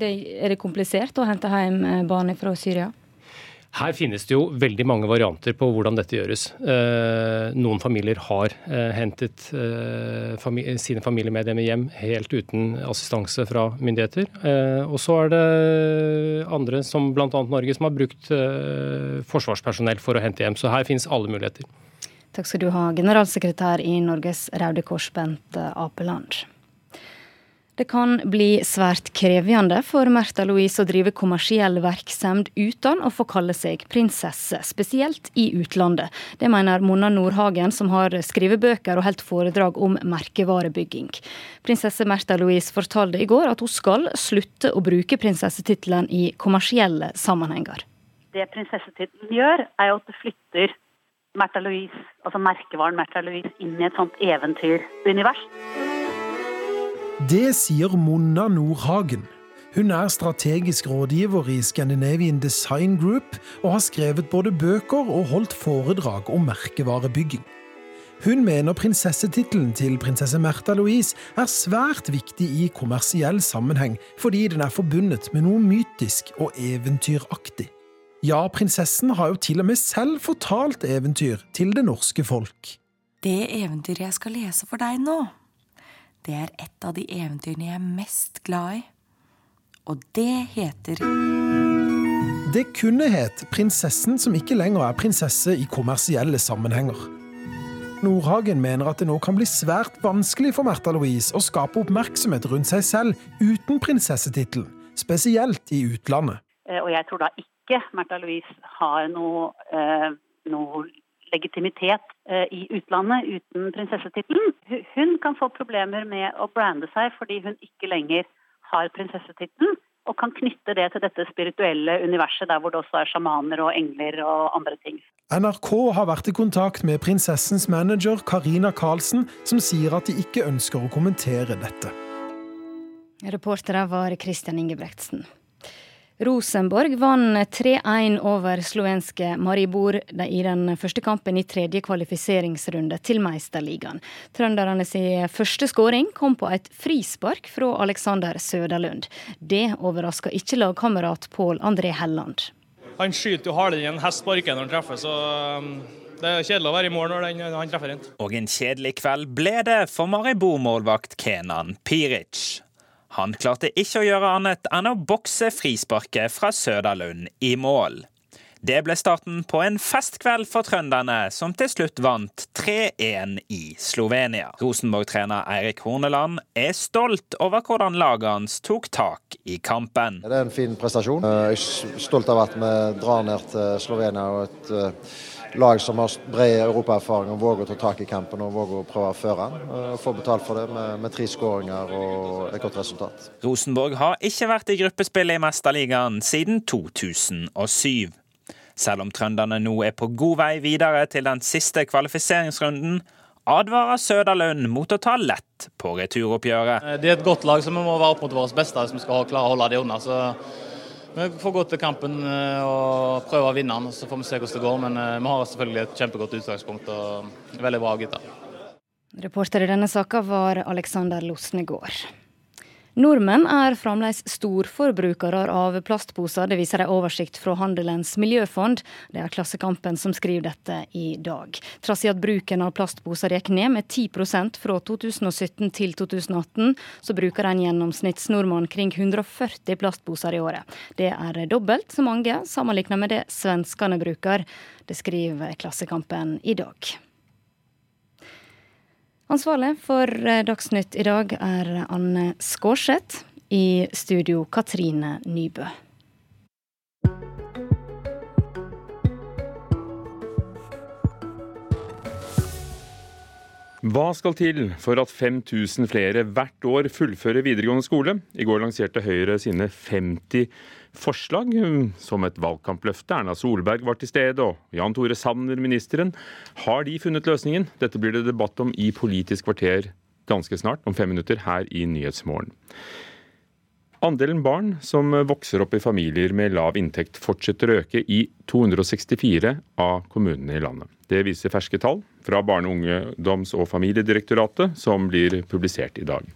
S9: Er det komplisert å hente hjem barn fra Syria?
S15: Her finnes det jo veldig mange varianter på hvordan dette gjøres. Eh, noen familier har eh, hentet eh, sine familiemedlemmer hjem helt uten assistanse fra myndigheter. Og så er det andre, som bl.a. Norge, som har brukt forsvarspersonell for å hente hjem. Så her finnes alle muligheter.
S9: Takk skal du ha, generalsekretær i Norges Røde Kors, Bent Apeland. Det kan bli svært krevende for Märtha Louise å drive kommersiell virksomhet uten å få kalle seg prinsesse, spesielt i utlandet. Det mener Monna Nordhagen, som har skrevet bøker og holdt foredrag om merkevarebygging. Prinsesse Märtha Louise fortalte i går at hun skal slutte å bruke prinsessetittelen i kommersielle sammenhenger.
S17: Det prinsessetittelen gjør, er at det flytter Märtha Louise, altså merkevaren Märtha Louise inn i et sånt eventyrunivers.
S18: Det sier Monna Nordhagen. Hun er strategisk rådgiver i Scandinavian Design Group og har skrevet både bøker og holdt foredrag om merkevarebygging. Hun mener prinsessetittelen til prinsesse Märtha Louise er svært viktig i kommersiell sammenheng, fordi den er forbundet med noe mytisk og eventyraktig. Ja, prinsessen har jo til og med selv fortalt eventyr til det norske folk.
S19: Det eventyret jeg skal lese for deg nå, det er et av de eventyrene jeg er mest glad i. Og det heter
S18: Det kunne het 'Prinsessen som ikke lenger er prinsesse i kommersielle sammenhenger'. Nordhagen mener at det nå kan bli svært vanskelig for Märtha Louise å skape oppmerksomhet rundt seg selv uten prinsessetittelen, spesielt i utlandet.
S17: Eh, og jeg tror da ikke Märtha Louise har noe, eh, noe legitimitet eh, i utlandet uten prinsessetittelen. Hun kan få problemer med å brande seg fordi hun ikke lenger har prinsessetittelen, og kan knytte det til dette spirituelle universet der hvor det også er sjamaner og engler og andre ting.
S18: NRK har vært i kontakt med prinsessens manager Karina Karlsen, som sier at de ikke ønsker å kommentere dette.
S9: Reportere var Christian Ingebretsen. Rosenborg vant 3-1 over slovenske Maribor i den første kampen i tredje kvalifiseringsrunde til Meisterligaen. Trønderne sin første skåring kom på et frispark fra Alexander Søderlund. Det overraska ikke lagkamerat Pål André Helland.
S32: Han skyter jo hardere enn en hest sparker når han treffer, så um, det er kjedelig å være i mål når han treffer rundt.
S33: Og en kjedelig kveld ble det for Maribor-målvakt Kenan Piric. Han klarte ikke å gjøre annet enn å bokse frisparket fra Søderlund i mål. Det ble starten på en festkveld for trønderne, som til slutt vant 3-1 i Slovenia. Rosenborg-trener Eirik Horneland er stolt over hvordan laget hans tok tak i kampen.
S34: Det er en fin prestasjon. Jeg er stolt av at vi drar ned til Slovenia og et eh, lag som har bred europaerfaring og våger å ta tak i kampen og våger å prøve å føre den. Og få betalt for det med, med tre skåringer og et godt resultat.
S33: Rosenborg har ikke vært i gruppespill i Mesterligaen siden 2007. Selv om trønderne nå er på god vei videre til den siste kvalifiseringsrunden, advarer Søderlund mot å ta lett på returoppgjøret.
S32: Det er et godt lag, så vi må være opp mot vårt beste hvis vi skal klare å holde det unna. så vi får gå til kampen eh, og prøve å vinne den, så får vi se hvordan det går. Men eh, vi har selvfølgelig et kjempegodt utgangspunkt og veldig bra gutter.
S9: Reporter i denne saka var Alexander Losnegård. Nordmenn er fremdeles storforbrukere av plastposer. Det viser en oversikt fra Handelens miljøfond. Det er Klassekampen som skriver dette i dag. Trass i at bruken av plastposer gikk ned med 10% fra 2017 til 2018, så bruker en gjennomsnittsnordmann kring 140 plastposer i året. Det er dobbelt så mange sammenlignet med det svenskene bruker. Det skriver Klassekampen i dag. Ansvarlig for eh, Dagsnytt i dag er Anne Skårseth. I studio Katrine Nybø.
S2: Hva skal til for at 5000 flere hvert år fullfører videregående skole? I går lanserte Høyre sine 50 forslag som et valgkampløfte. Erna Solberg var til stede, og Jan Tore Sanner, ministeren. Har de funnet løsningen? Dette blir det debatt om i Politisk kvarter ganske snart, om fem minutter, her i Nyhetsmorgen. Andelen barn som vokser opp i familier med lav inntekt fortsetter å øke i 264 av kommunene i landet. Det viser ferske tall fra Barne-, ungdoms- og familiedirektoratet, som blir publisert i dag.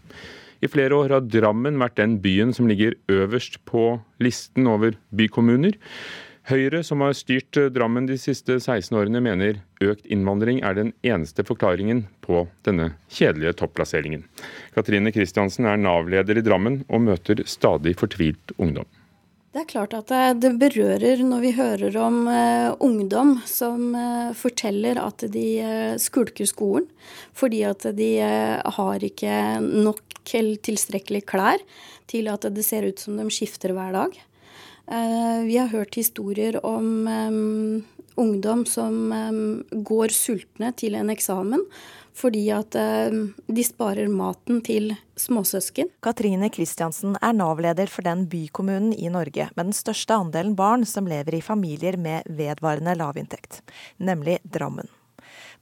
S2: I flere år har Drammen vært den byen som ligger øverst på listen over bykommuner. Høyre, som har styrt Drammen de siste 16 årene, mener økt innvandring er den eneste forklaringen på denne kjedelige topplasseringen. Katrine Kristiansen er Nav-leder i Drammen og møter stadig fortvilt ungdom.
S35: Det er klart at det berører når vi hører om uh, ungdom som uh, forteller at de uh, skulker skolen fordi at de har ikke nok eller tilstrekkelig klær til at det ser ut som de skifter hver dag. vi har hørt historier om um, ungdom som um, går sultne til en eksamen fordi at um, de sparer maten til småsøsken.
S36: Katrine Kristiansen er Nav-leder for den bykommunen i Norge med den største andelen barn som lever i familier med vedvarende lavinntekt, nemlig Drammen.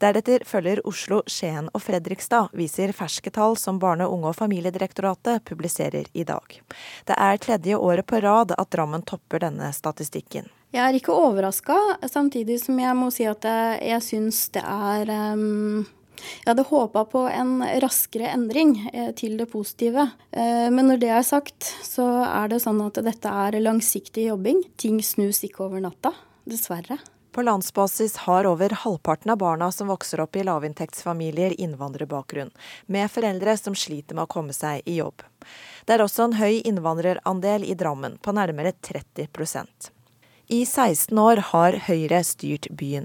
S36: Deretter følger Oslo, Skien og Fredrikstad, viser ferske tall som Barne-, unge- og familiedirektoratet publiserer i dag. Det er tredje året på rad at Drammen topper denne statistikken.
S35: Jeg er ikke overraska, samtidig som jeg må si at jeg, jeg syns det er um jeg hadde håpa på en raskere endring eh, til det positive. Eh, men når det er sagt, så er det sånn at dette er langsiktig jobbing. Ting snus ikke over natta, dessverre.
S36: På landsbasis har over halvparten av barna som vokser opp i lavinntektsfamilier innvandrerbakgrunn, med foreldre som sliter med å komme seg i jobb. Det er også en høy innvandrerandel i Drammen, på nærmere 30% I 16 år har Høyre styrt byen.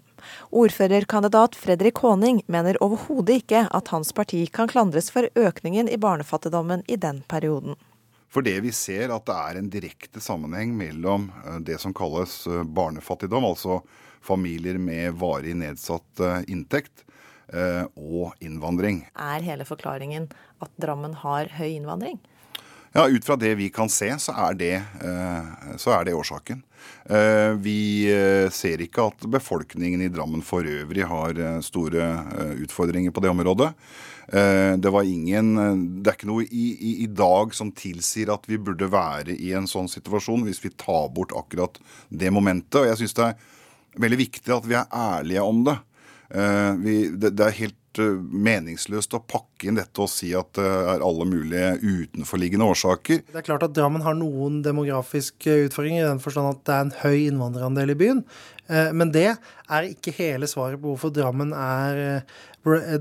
S36: Ordførerkandidat Fredrik Håning mener overhodet ikke at hans parti kan klandres for økningen i barnefattigdommen i den perioden.
S37: For det vi ser at det er en direkte sammenheng mellom eh, det som kalles eh, barnefattigdom, altså familier med varig nedsatt eh, inntekt, og innvandring.
S36: Er hele forklaringen at Drammen har høy innvandring?
S37: Ja, Ut fra det vi kan se, så er det, så er det årsaken. Vi ser ikke at befolkningen i Drammen for øvrig har store utfordringer på det området. Eh, det var ingen Det er ikke noe i, i, i, dag som tilsier at vi burde være i en sånn situasjon hvis vi tar bort akkurat det momentet. Og jeg synes det er veldig viktig at vi er ærlige om det. Eh, vi, det, det er helt eh, meningsløst å pakke inn dette og si at det er alle mulige utenforliggende årsaker.
S38: Det er klart at Drammen har noen demografiske utfordringer i den forstand at det er en høy innvandrerandel i byen. Men det er ikke hele svaret på hvorfor Drammen er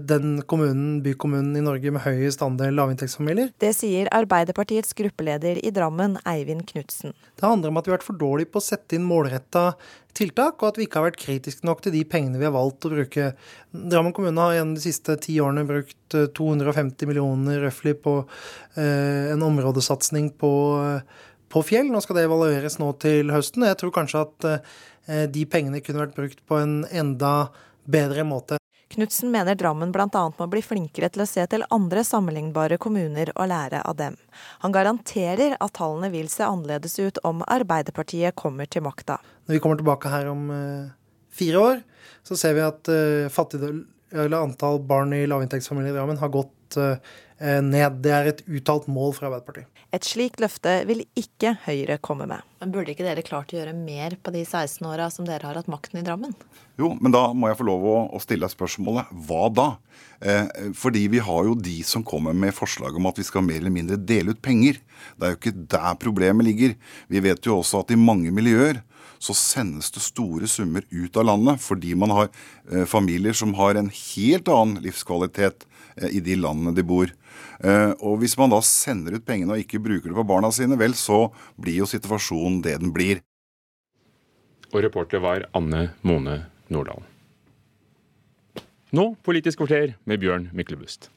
S38: den kommunen, bykommunen i Norge med høyest andel lavinntektsfamilier.
S36: Det sier Arbeiderpartiets gruppeleder i Drammen, Eivind Knutsen.
S38: Det handler om at vi har vært for dårlige på å sette inn målretta tiltak, og at vi ikke har vært kritiske nok til de pengene vi har valgt å bruke. Drammen kommune har gjennom de siste ti årene brukt 250 eh, millioner røftlig på eh, en områdesatsing på, eh, på fjell. Nå skal det evalueres nå til høsten. Jeg tror kanskje at eh, de pengene kunne vært brukt på en enda bedre måte.
S36: Knutsen mener Drammen bl.a. må bli flinkere til å se til andre sammenlignbare kommuner og lære av dem. Han garanterer at tallene vil se annerledes ut om Arbeiderpartiet kommer til makta.
S38: Når vi kommer tilbake her om uh, fire år, så ser vi at uh, fattigdom, antall barn i lavinntektsfamilier i Drammen har gått ned. Det er et uttalt mål for Arbeiderpartiet.
S36: Et slikt løfte vil ikke Høyre komme med. Men Burde ikke dere klart å gjøre mer på de 16 åra som dere har hatt makten i Drammen?
S37: Jo, men da må jeg få lov å, å stille deg spørsmålet hva da? Eh, fordi vi har jo de som kommer med forslag om at vi skal mer eller mindre dele ut penger. Det er jo ikke der problemet ligger. Vi vet jo også at i mange miljøer så sendes det store summer ut av landet fordi man har eh, familier som har en helt annen livskvalitet i de landene de bor. Eh, og hvis man da sender ut pengene og ikke bruker det på barna sine, vel, så blir jo situasjonen det den blir.
S2: Og reporter var Anne Mone Nordahl. Nå Politisk kvarter med Bjørn Myklebust.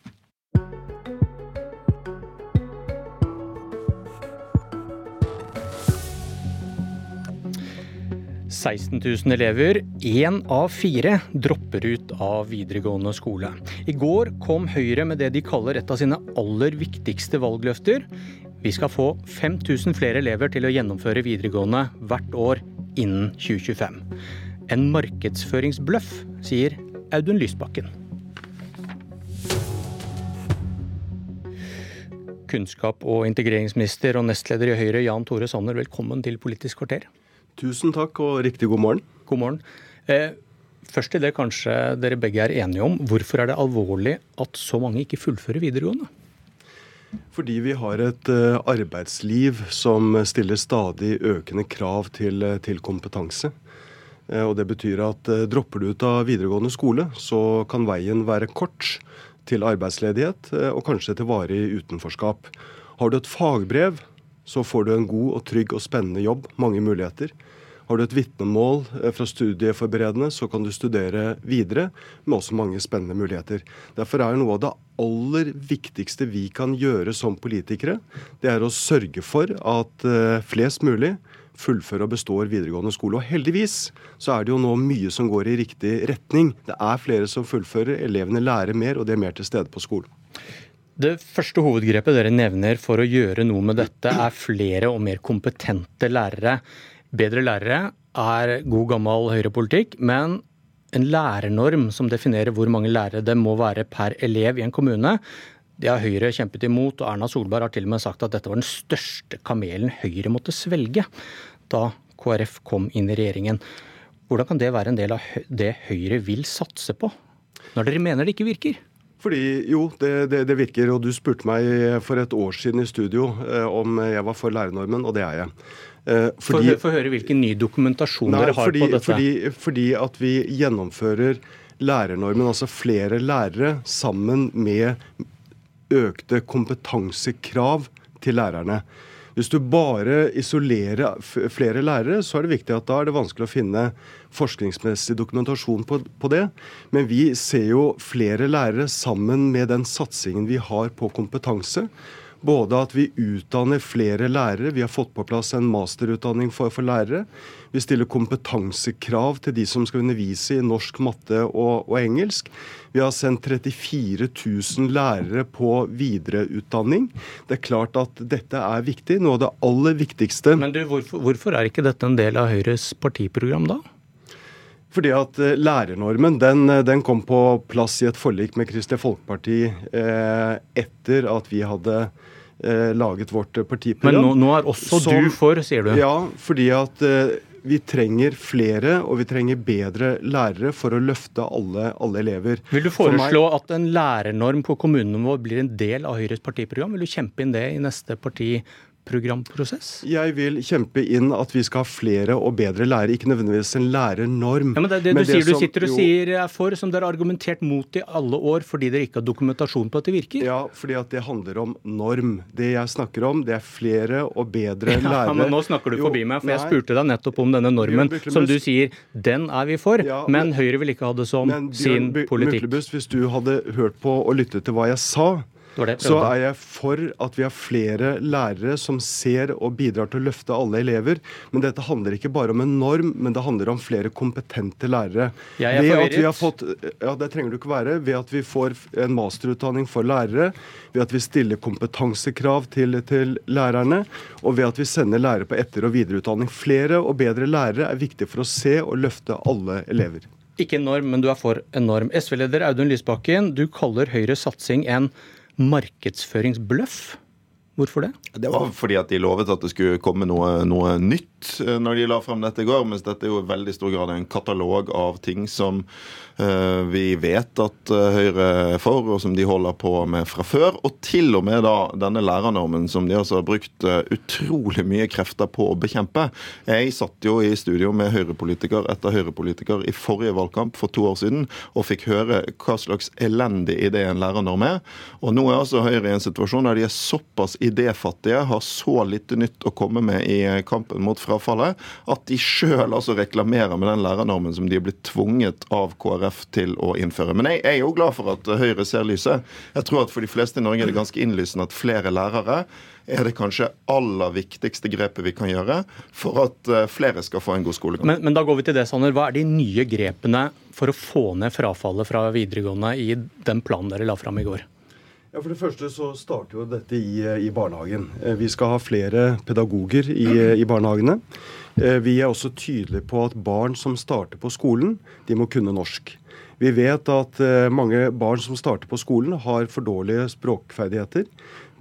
S39: 16 000 elever, én av fire, dropper ut av videregående skole. I går kom Høyre med det de kaller et av sine aller viktigste valgløfter. Vi skal få 5000 flere elever til å gjennomføre videregående hvert år innen 2025. En markedsføringsbløff, sier Audun Lysbakken. Kunnskap- og integreringsminister og nestleder i Høyre, Jan Tore Sanner, velkommen til Politisk kvarter.
S40: Tusen takk og riktig god morgen.
S39: God morgen. Eh, først til det kanskje dere begge er enige om. Hvorfor er det alvorlig at så mange ikke fullfører videregående?
S40: Fordi vi har et uh, arbeidsliv som stiller stadig økende krav til, uh, til kompetanse. Uh, og Det betyr at dropper du ut av videregående skole, så kan veien være kort til arbeidsledighet og kanskje til varig utenforskap. Har du et fagbrev, så får du en god og trygg og spennende jobb, mange muligheter. Har du et vitnemål eh, fra studieforberedende, så kan du studere videre med også mange spennende muligheter. Derfor er noe av det aller viktigste vi kan gjøre som politikere, det er å sørge for at eh, flest mulig fullfører og består videregående skole. Og heldigvis så er det jo nå mye som går i riktig retning. Det er flere som fullfører, elevene lærer mer, og de er mer til stede på skolen.
S39: Det første hovedgrepet dere nevner for å gjøre noe med dette, er flere og mer kompetente lærere. Bedre lærere er god gammel høyrepolitikk, men en lærernorm som definerer hvor mange lærere det må være per elev i en kommune, det har Høyre kjempet imot, og Erna Solberg har til og med sagt at dette var den største kamelen Høyre måtte svelge da KrF kom inn i regjeringen. Hvordan kan det være en del av det Høyre vil satse på, når dere mener det ikke virker?
S40: Fordi jo, det, det, det, virker. Og du spurte meg for et år siden i studio eh, om jeg var for lærernormen, og det er jeg.
S39: Eh, fordi, Få høre hvilken ny dokumentasjon nei, dere har
S40: fordi,
S39: på dette.
S40: Fordi, fordi at vi gjennomfører lærernormen, altså flere lærere, sammen med økte kompetansekrav til lærerne. Hvis du bare isolerer flere lærere, så er det viktig at da er det vanskelig å finne forskningsmessig dokumentasjon på, på, det. Men vi ser jo flere lærere sammen med den satsingen vi har på kompetanse. Både at vi utdanner flere lærere, vi har fått på plass en masterutdanning for, for lærere. Vi stiller kompetansekrav til de som skal undervise i norsk, matte og, og engelsk. Vi har sendt 34 000 lærere på videreutdanning. Det er klart at dette er viktig. Noe av det aller viktigste.
S15: Men du, hvorfor, hvorfor er ikke dette en del av Høyres partiprogram da?
S40: Fordi at eh, Lærernormen den, eh, den, kom på plass i et forlik med Kristelig Folkeparti eh, etter at vi hadde eh, laget vårt partiprogram.
S15: Men nå, nå er også Som, du for, sier du?
S40: Ja, fordi at eh, vi trenger flere og vi trenger bedre lærere for å løfte alle, alle elever.
S15: Vil du foreslå meg, at en lærernorm på kommunenivå blir en del av Høyres partiprogram? Vil du kjempe inn det i neste parti programprosess?
S40: Jeg vil kjempe inn at vi skal ha flere og bedre lærere, ikke nødvendigvis en lærernorm.
S15: Ja, men det er det men du det sier som, du sitter og jo, sier er for, som dere har argumentert mot i alle år fordi dere ikke har dokumentasjon på at det virker?
S40: Ja, fordi at det handler om norm. Det jeg snakker om, det er flere og bedre ja, lærere.
S15: men Nå snakker du jo, forbi meg, for nei. jeg spurte deg nettopp om denne normen, Bjørn, som du sier den er vi for, ja, men, men, Høyre vil ikke ha det som men, sin politikk.
S40: Myklebust, hvis du hadde hørt på og lyttet til hva jeg sa, så er jeg for at vi har flere lærere som ser og bidrar til å løfte alle elever. Men dette handler ikke bare om en norm, men det handler om flere kompetente lærere.
S15: Jeg er ved at vi har
S40: fått, ja, Det trenger du ikke være. Ved at vi får en masterutdanning for lærere, ved at vi stiller kompetansekrav til, til lærerne, og ved at vi sender lærere på etter- og videreutdanning. Flere og bedre lærere er viktig for å se og løfte alle elever.
S15: Ikke en norm, men du er for en norm. SV-leder Audun Lysbakken, du kaller Høyres satsing en markedsføringsbløff. Hvorfor det?
S41: Det var fordi at de lovet at det skulle komme noe, noe nytt eh, når de la frem dette i går. Mens dette er jo i veldig stor grad en katalog av ting som uh, vi vet at eh, Høyre er for, og som de holder på med fra før. Og til og med da denne lærernormen som de altså har brukt utrolig mye krefter på å bekjempe. Jeg satt jo i studio med høyrepolitiker etter høyrepolitiker i forrige valgkamp for to år siden og fikk høre hva slags elendig idé en lærernorm er. Og nå er altså Høyre i en situasjon der de er såpass idéfattige, har så lite nytt å komme med i kampen mot frafallet, at de sjøl altså reklamerer med den lærernormen som de er blitt tvunget av KrF til å innføre. Men jeg, er jo glad for at Høyre ser lyset. Jeg tror at for de fleste i Norge er det ganske innlysende at flere lærere er det kanskje aller viktigste grepet vi kan gjøre for at eh, flere skal få en god skolegang.
S15: Men, men da går vi til det, Sanner. Hva er de nye grepene for å få ned frafallet fra videregående i den planen dere la fram i går?
S40: Ja, For det første så starter jo dette i, i barnehagen. Eh, vi skal ha flere pedagoger i, i barnehagene. Eh, vi er også tydelige på at barn som starter på skolen, de må kunne norsk. Vi vet at eh, mange barn som starter på skolen, har for dårlige språkferdigheter.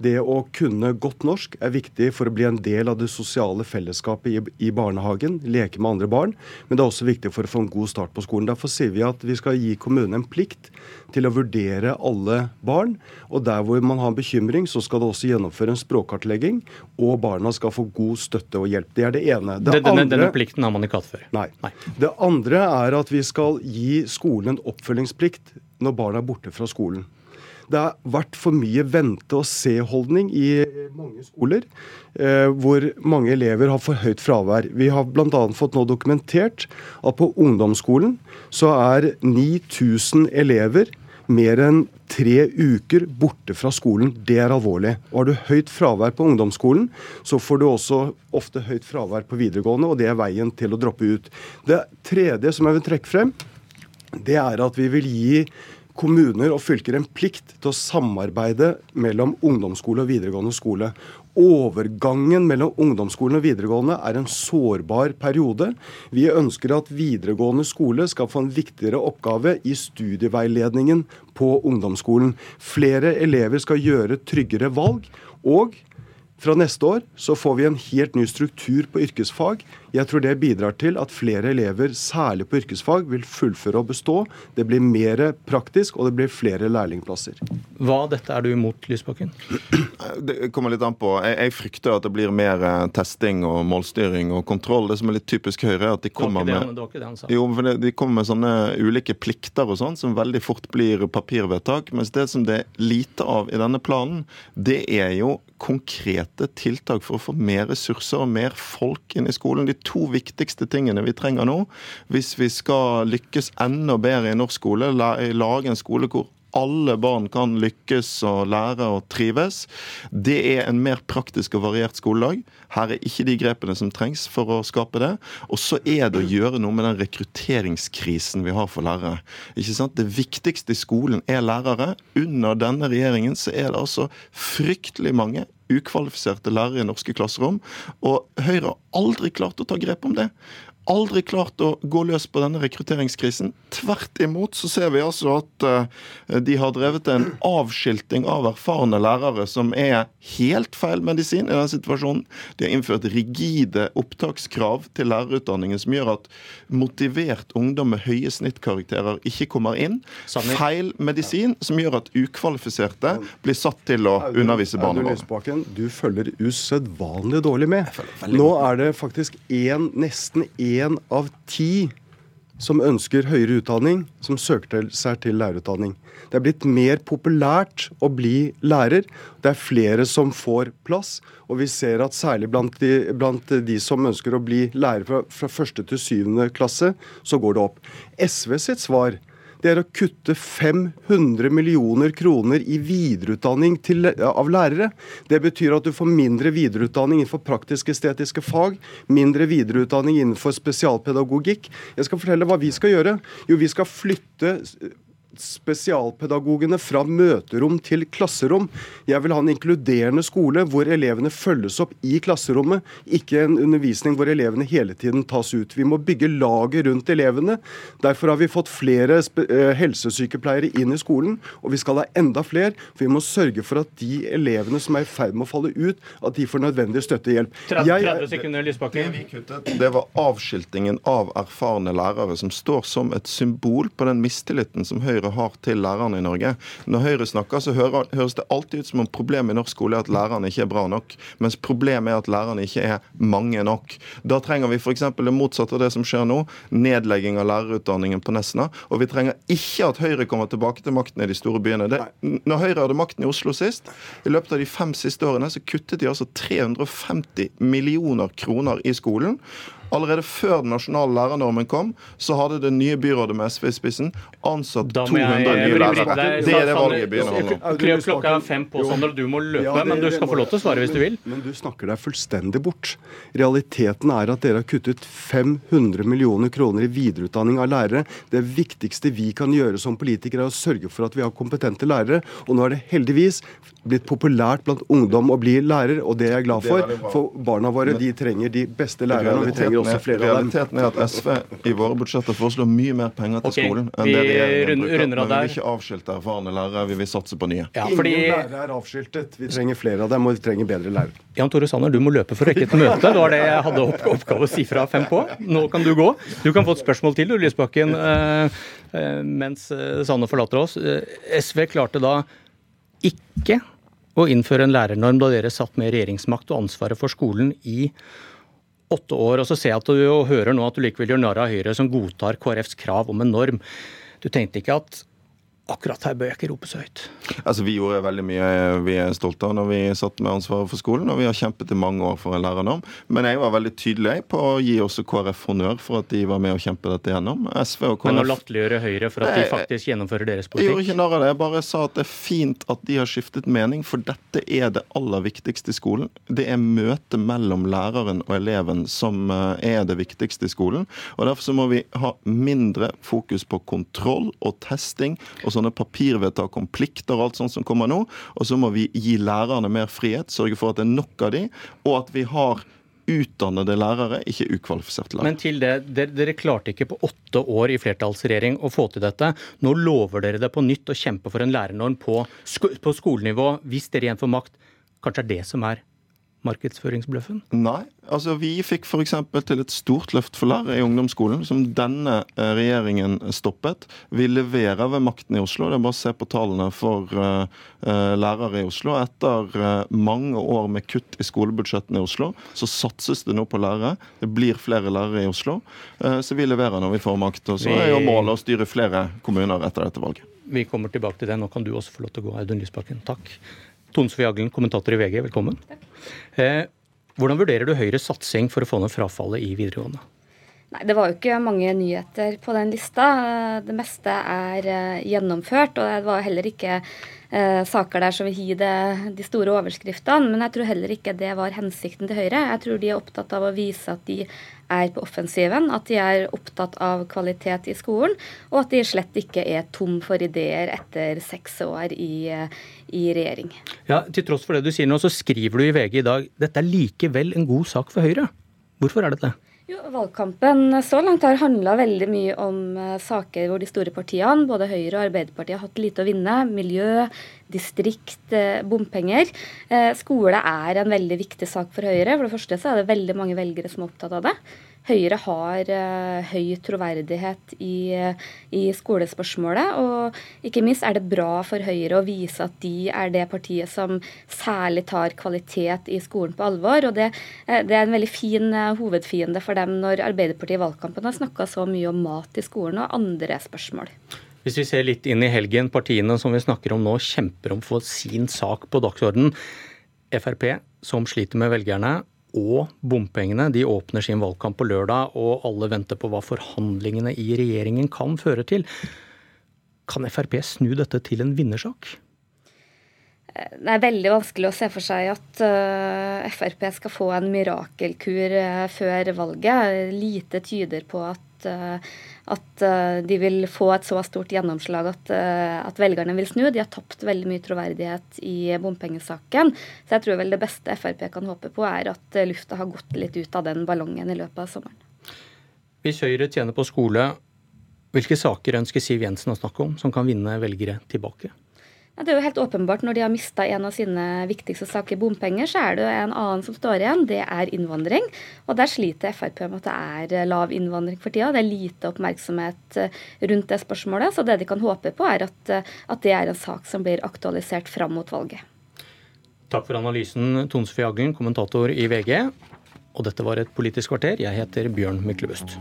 S40: Det å kunne godt norsk er viktig for å bli en del av det sosiale fellesskapet i, barnehagen, leke med andre barn, men det er også viktig for å få en god start på skolen. Derfor sier vi at vi skal gi kommunene en plikt til å vurdere alle barn. Og der hvor man har en bekymring, så skal det også gjennomføre en språkkartlegging, og barna skal få god støtte og hjelp. Det er det ene.
S15: Det denne, andre, denne plikten har man ikke hatt før?
S40: Nei. nei. Det andre er at vi skal gi skolen en oppfølgingsplikt når barna er borte fra skolen. Det har vært for mye vente-og-se-holdning i mange skoler, eh, hvor mange elever har for høyt fravær. Vi har bl.a. fått nå dokumentert at på ungdomsskolen så er 9000 elever mer enn tre uker borte fra skolen. Det er alvorlig. Og Har du høyt fravær på ungdomsskolen, så får du også ofte høyt fravær på videregående, og det er veien til å droppe ut. Det tredje som jeg vil trekke frem, det er at vi vil gi kommuner og fylker en plikt til å samarbeide mellom ungdomsskole og videregående skole. Overgangen mellom ungdomsskolen og videregående er en sårbar periode. Vi ønsker at videregående skole skal få en viktigere oppgave i studieveiledningen på ungdomsskolen. Flere elever skal gjøre tryggere valg. Og fra neste år så får vi en helt ny struktur på yrkesfag. Jeg tror det bidrar til at flere elever, særlig på yrkesfag, vil fullføre og bestå. Det blir mer praktisk, og det blir flere lærlingplasser.
S15: Hva av dette er du imot, Lysbakken?
S41: Det kommer litt an på. Jeg, jeg, frykter at det blir mer eh, testing og målstyring og kontroll. Det som er litt typisk Høyre, er at de kommer med Jo, de kommer med sånne ulike plikter og sånn, som veldig fort blir papirvedtak. Mens det som det er lite av i denne planen, det er jo konkrete tiltak for å få mer ressurser og mer folk inn i skolen. De to viktigste tingene vi trenger nå, hvis vi skal lykkes enda bedre i norsk skole, lage en skole hvor alle barn kan lykkes og lære og trives. Det er en mer praktisk og variert skoledag. Her er ikke de grepene som trengs for å skape det. Og så er det å gjøre noe med den rekrutteringskrisen vi har for lærere. Ikke sant? Det viktigste i skolen er lærere. Under denne regjeringen så er det altså fryktelig mange ukvalifiserte lærere i norske klasserom. Og Høyre har aldri klart å ta grep om det aldri klart å gå løs på denne rekrutteringskrisen. Tvert imot så ser vi altså at uh, de har drevet en avskilting av erfarne lærere som er helt feil medisin i den situasjonen. De har innført rigide opptakskrav til lærerutdanningen som gjør at motivert ungdom med høye snittkarakterer ikke kommer inn. Feil medisin som gjør at ukvalifiserte blir satt til å undervise barna våre.
S40: Du følger usedvanlig dårlig med. Nå er det faktisk en, nesten én én av ti som ønsker høyere utdanning, som søker seg til lærerutdanning. Det er blitt mer populært å bli lærer. Det er flere som får plass. Og vi ser at særlig blant de, blant de som ønsker å bli lærer fra, første til syvende klasse, så går det opp. SV sitt svar det er å kutte 500 millioner kroner i videreutdanning til, av lærere. Det betyr at du får mindre videreutdanning innenfor praktisk-estetiske fag, mindre videreutdanning innenfor spesialpedagogikk. Jeg skal fortelle hva vi skal gjøre. Jo, vi skal flytte spesialpedagogene fra møterom til klasserom. Jeg vil ha en inkluderende skole hvor elevene følges opp i klasserommet, ikke en undervisning hvor elevene hele tiden tas ut. Vi må bygge laget rundt elevene. Derfor har vi fått flere eh, helsesykepleiere inn i skolen, og vi skal ha enda flere. For vi må sørge for at de elevene som er i ferd med å falle ut, at de får nødvendig støtte og hjelp.
S2: 30 sekunder, Lysbakken.
S41: Det var avskiltingen av erfarne lærere, som står som et symbol på den mistilliten som Høyre Høyre har til lærerne i Norge. Når Høyre snakker, så høres det alltid ut som om problemet i norsk skole er at lærerne ikke er bra nok, mens problemet er at lærerne ikke er mange nok. Da trenger vi f.eks. det motsatte av det som skjer nå, nedlegging av lærerutdanningen på Nesna. Og vi trenger ikke at Høyre kommer tilbake til makten i de store byene. Det, når Høyre hadde makten i Oslo sist, i løpet av de fem siste årene, så kuttet de altså 350 millioner kroner i skolen. Allerede før den nasjonale lærernormen kom, så hadde det nye byrådet med SV i spissen ansatt 200 nye lærere. Det er det valget byen
S2: om. Klokka er fem på, Sander, du må løpe, ja, men du skal få lov til å svare hvis du vil.
S40: Men du snakker deg fullstendig bort. Realiteten er at dere har kuttet 500 millioner kroner i videreutdanning av lærere. Det viktigste vi kan gjøre som politikere, er å sørge for at vi har kompetente lærere. Og nå er det heldigvis blitt populært blant ungdom å bli lærer, og det er jeg glad for. For barna våre de trenger de beste lærerne. og vi trenger også flere
S41: av dem. Realiteten er at SV i våre budsjetter foreslår mye mer penger til okay, skolen enn det regjeringen bruker. Men vi vil ikke avskilte erfarne lærere, vi vil satse på nye.
S40: Ja, fordi... Ingen lærere er avskiltet. Vi trenger flere av dem, og vi trenger bedre lærere.
S2: Jan Tore Sanner, du må løpe for å rekke et møte. Det var det jeg hadde oppgave å si fra fem på. Nå kan du gå. Du kan få et spørsmål til, du, Lysbakken, eh, eh, mens eh, Sanner forlater oss. SV klarte da ikke å innføre en lærernorm da dere satt med regjeringsmakt og ansvaret for skolen i åtte år. Og så ser jeg at du hører nå at du likevel gjør narr av Høyre, som godtar KrFs krav om en norm. Du tenkte ikke at akkurat her bør jeg ikke rope så høyt.
S41: Altså, Vi gjorde veldig mye vi er stolte av når vi satt med ansvaret for skolen, og vi har kjempet i mange år for en lærernorm. Men jeg var veldig tydelig på å gi også KrF honnør for at de var med å kjempe dette gjennom. SV og KrF
S2: Men å latterliggjøre Høyre for at de faktisk gjennomfører deres politikk?
S41: Jeg gjorde ikke narr av det. Jeg bare sa at det er fint at de har skiftet mening, for dette er det aller viktigste i skolen. Det er møtet mellom læreren og eleven som eh, er det viktigste i skolen. Og Derfor så må vi ha mindre fokus på kontroll og testing og sånne papirvedtak om plikter og alt sånt som kommer nå. Og så må vi gi lærerne mer frihet, sørge for at det er nok av de, og at vi har utdannede lærere, ikke ukvalifiserte lærere.
S2: Men til det, dere, dere, klarte ikke på åtte år i flertallsregjering å få til dette. Nå lover dere det på nytt å kjempe for en lærernorm på, sko på skolenivå hvis dere igjen får makt. Kanskje er det som er markedsføringsbløffen?
S41: Nei. altså Vi fikk f.eks. til et stort løft for lærere i ungdomsskolen, som denne eh, regjeringen stoppet. Vi leverer ved makten i Oslo. Det er bare å se på tallene for uh, lærere i Oslo. Etter uh, mange år med kutt i skolebudsjettene i Oslo, så satses det nå på lærere. Det blir flere lærere i Oslo. Uh, så vi leverer når vi får makt. Og så er jo målet å styre flere kommuner etter dette valget.
S2: Vi kommer tilbake til det. Nå kan du også få lov til å gå, Audun Lysbakken. Takk.
S15: Tone Sofie Aglen, kommentator i VG, velkommen. Takk. hvordan vurderer du Høyres satsing for å få ned frafallet i videregående?
S42: Nei, Det var jo ikke mange nyheter på den lista. Det meste er eh, gjennomført. Og det var heller ikke eh, saker der som vil gi det, de store overskriftene. Men jeg tror heller ikke det var hensikten til Høyre. Jeg tror de er opptatt av å vise at de er på offensiven, at de er opptatt av kvalitet i skolen, og at de slett ikke er tom for ideer etter seks år i, i regjering.
S15: Ja, Til tross for det du sier nå, så skriver du i VG i dag dette er likevel en god sak for Høyre. Hvorfor er det det?
S42: Jo, Valgkampen så langt har handla veldig mye om uh, saker hvor de store partiene, både Høyre og Arbeiderpartiet, har hatt lite å vinne. Miljø, distrikt, uh, bompenger. Skole er en veldig viktig sak for Høyre. For det første så er det veldig mange velgere som er opptatt av det. Høyre har uh, høy troverdighet i, uh, i, skolespørsmålet. Og ikke minst er det bra for Høyre å vise at de er det partiet som særlig tar kvalitet i skolen på alvor. Og det, uh, det er en veldig fin hovedfiende for dem når Arbeiderpartiet i valgkampen har snakka så mye om mat i skolen og andre spørsmål.
S15: Hvis vi ser litt inn i helgen, partiene som vi snakker om nå kjemper om å få sin sak på dagsorden. Frp, som sliter med velgerne, og bompengene. De åpner sin valgkamp på lørdag, og alle venter på hva forhandlingene i regjeringen kan føre til. Kan Frp snu dette til en vinnersak?
S42: Det er veldig vanskelig å se for seg at uh, Frp skal få en mirakelkur uh, før valget. Lite tyder på at, at de vil få et så stort gjennomslag at, at, velgerne vil snu. De har tapt veldig mye troverdighet i bompengesaken. Så jeg tror vel det beste Frp kan håpe på, er at lufta har gått litt ut av den ballongen i løpet av sommeren.
S15: Hvis Høyre tjener på skole, hvilke saker ønsker Siv Jensen å snakke om som kan vinne velgere tilbake?
S42: Ja, det er jo helt åpenbart Når de har mista en av sine viktigste saker, bompenger, så er det jo en annen som står igjen. Det er innvandring. Og der sliter Frp med at det er lav innvandring for tida. Det er lite oppmerksomhet eh, rundt det spørsmålet. Så det de kan håpe på, er at, eh, at det er en sak som blir aktualisert fram mot valget.
S15: Takk for analysen, Tone Sofie Aglen, kommentator i VG. Og dette var et Politisk kvarter. Jeg heter Bjørn Myklebust.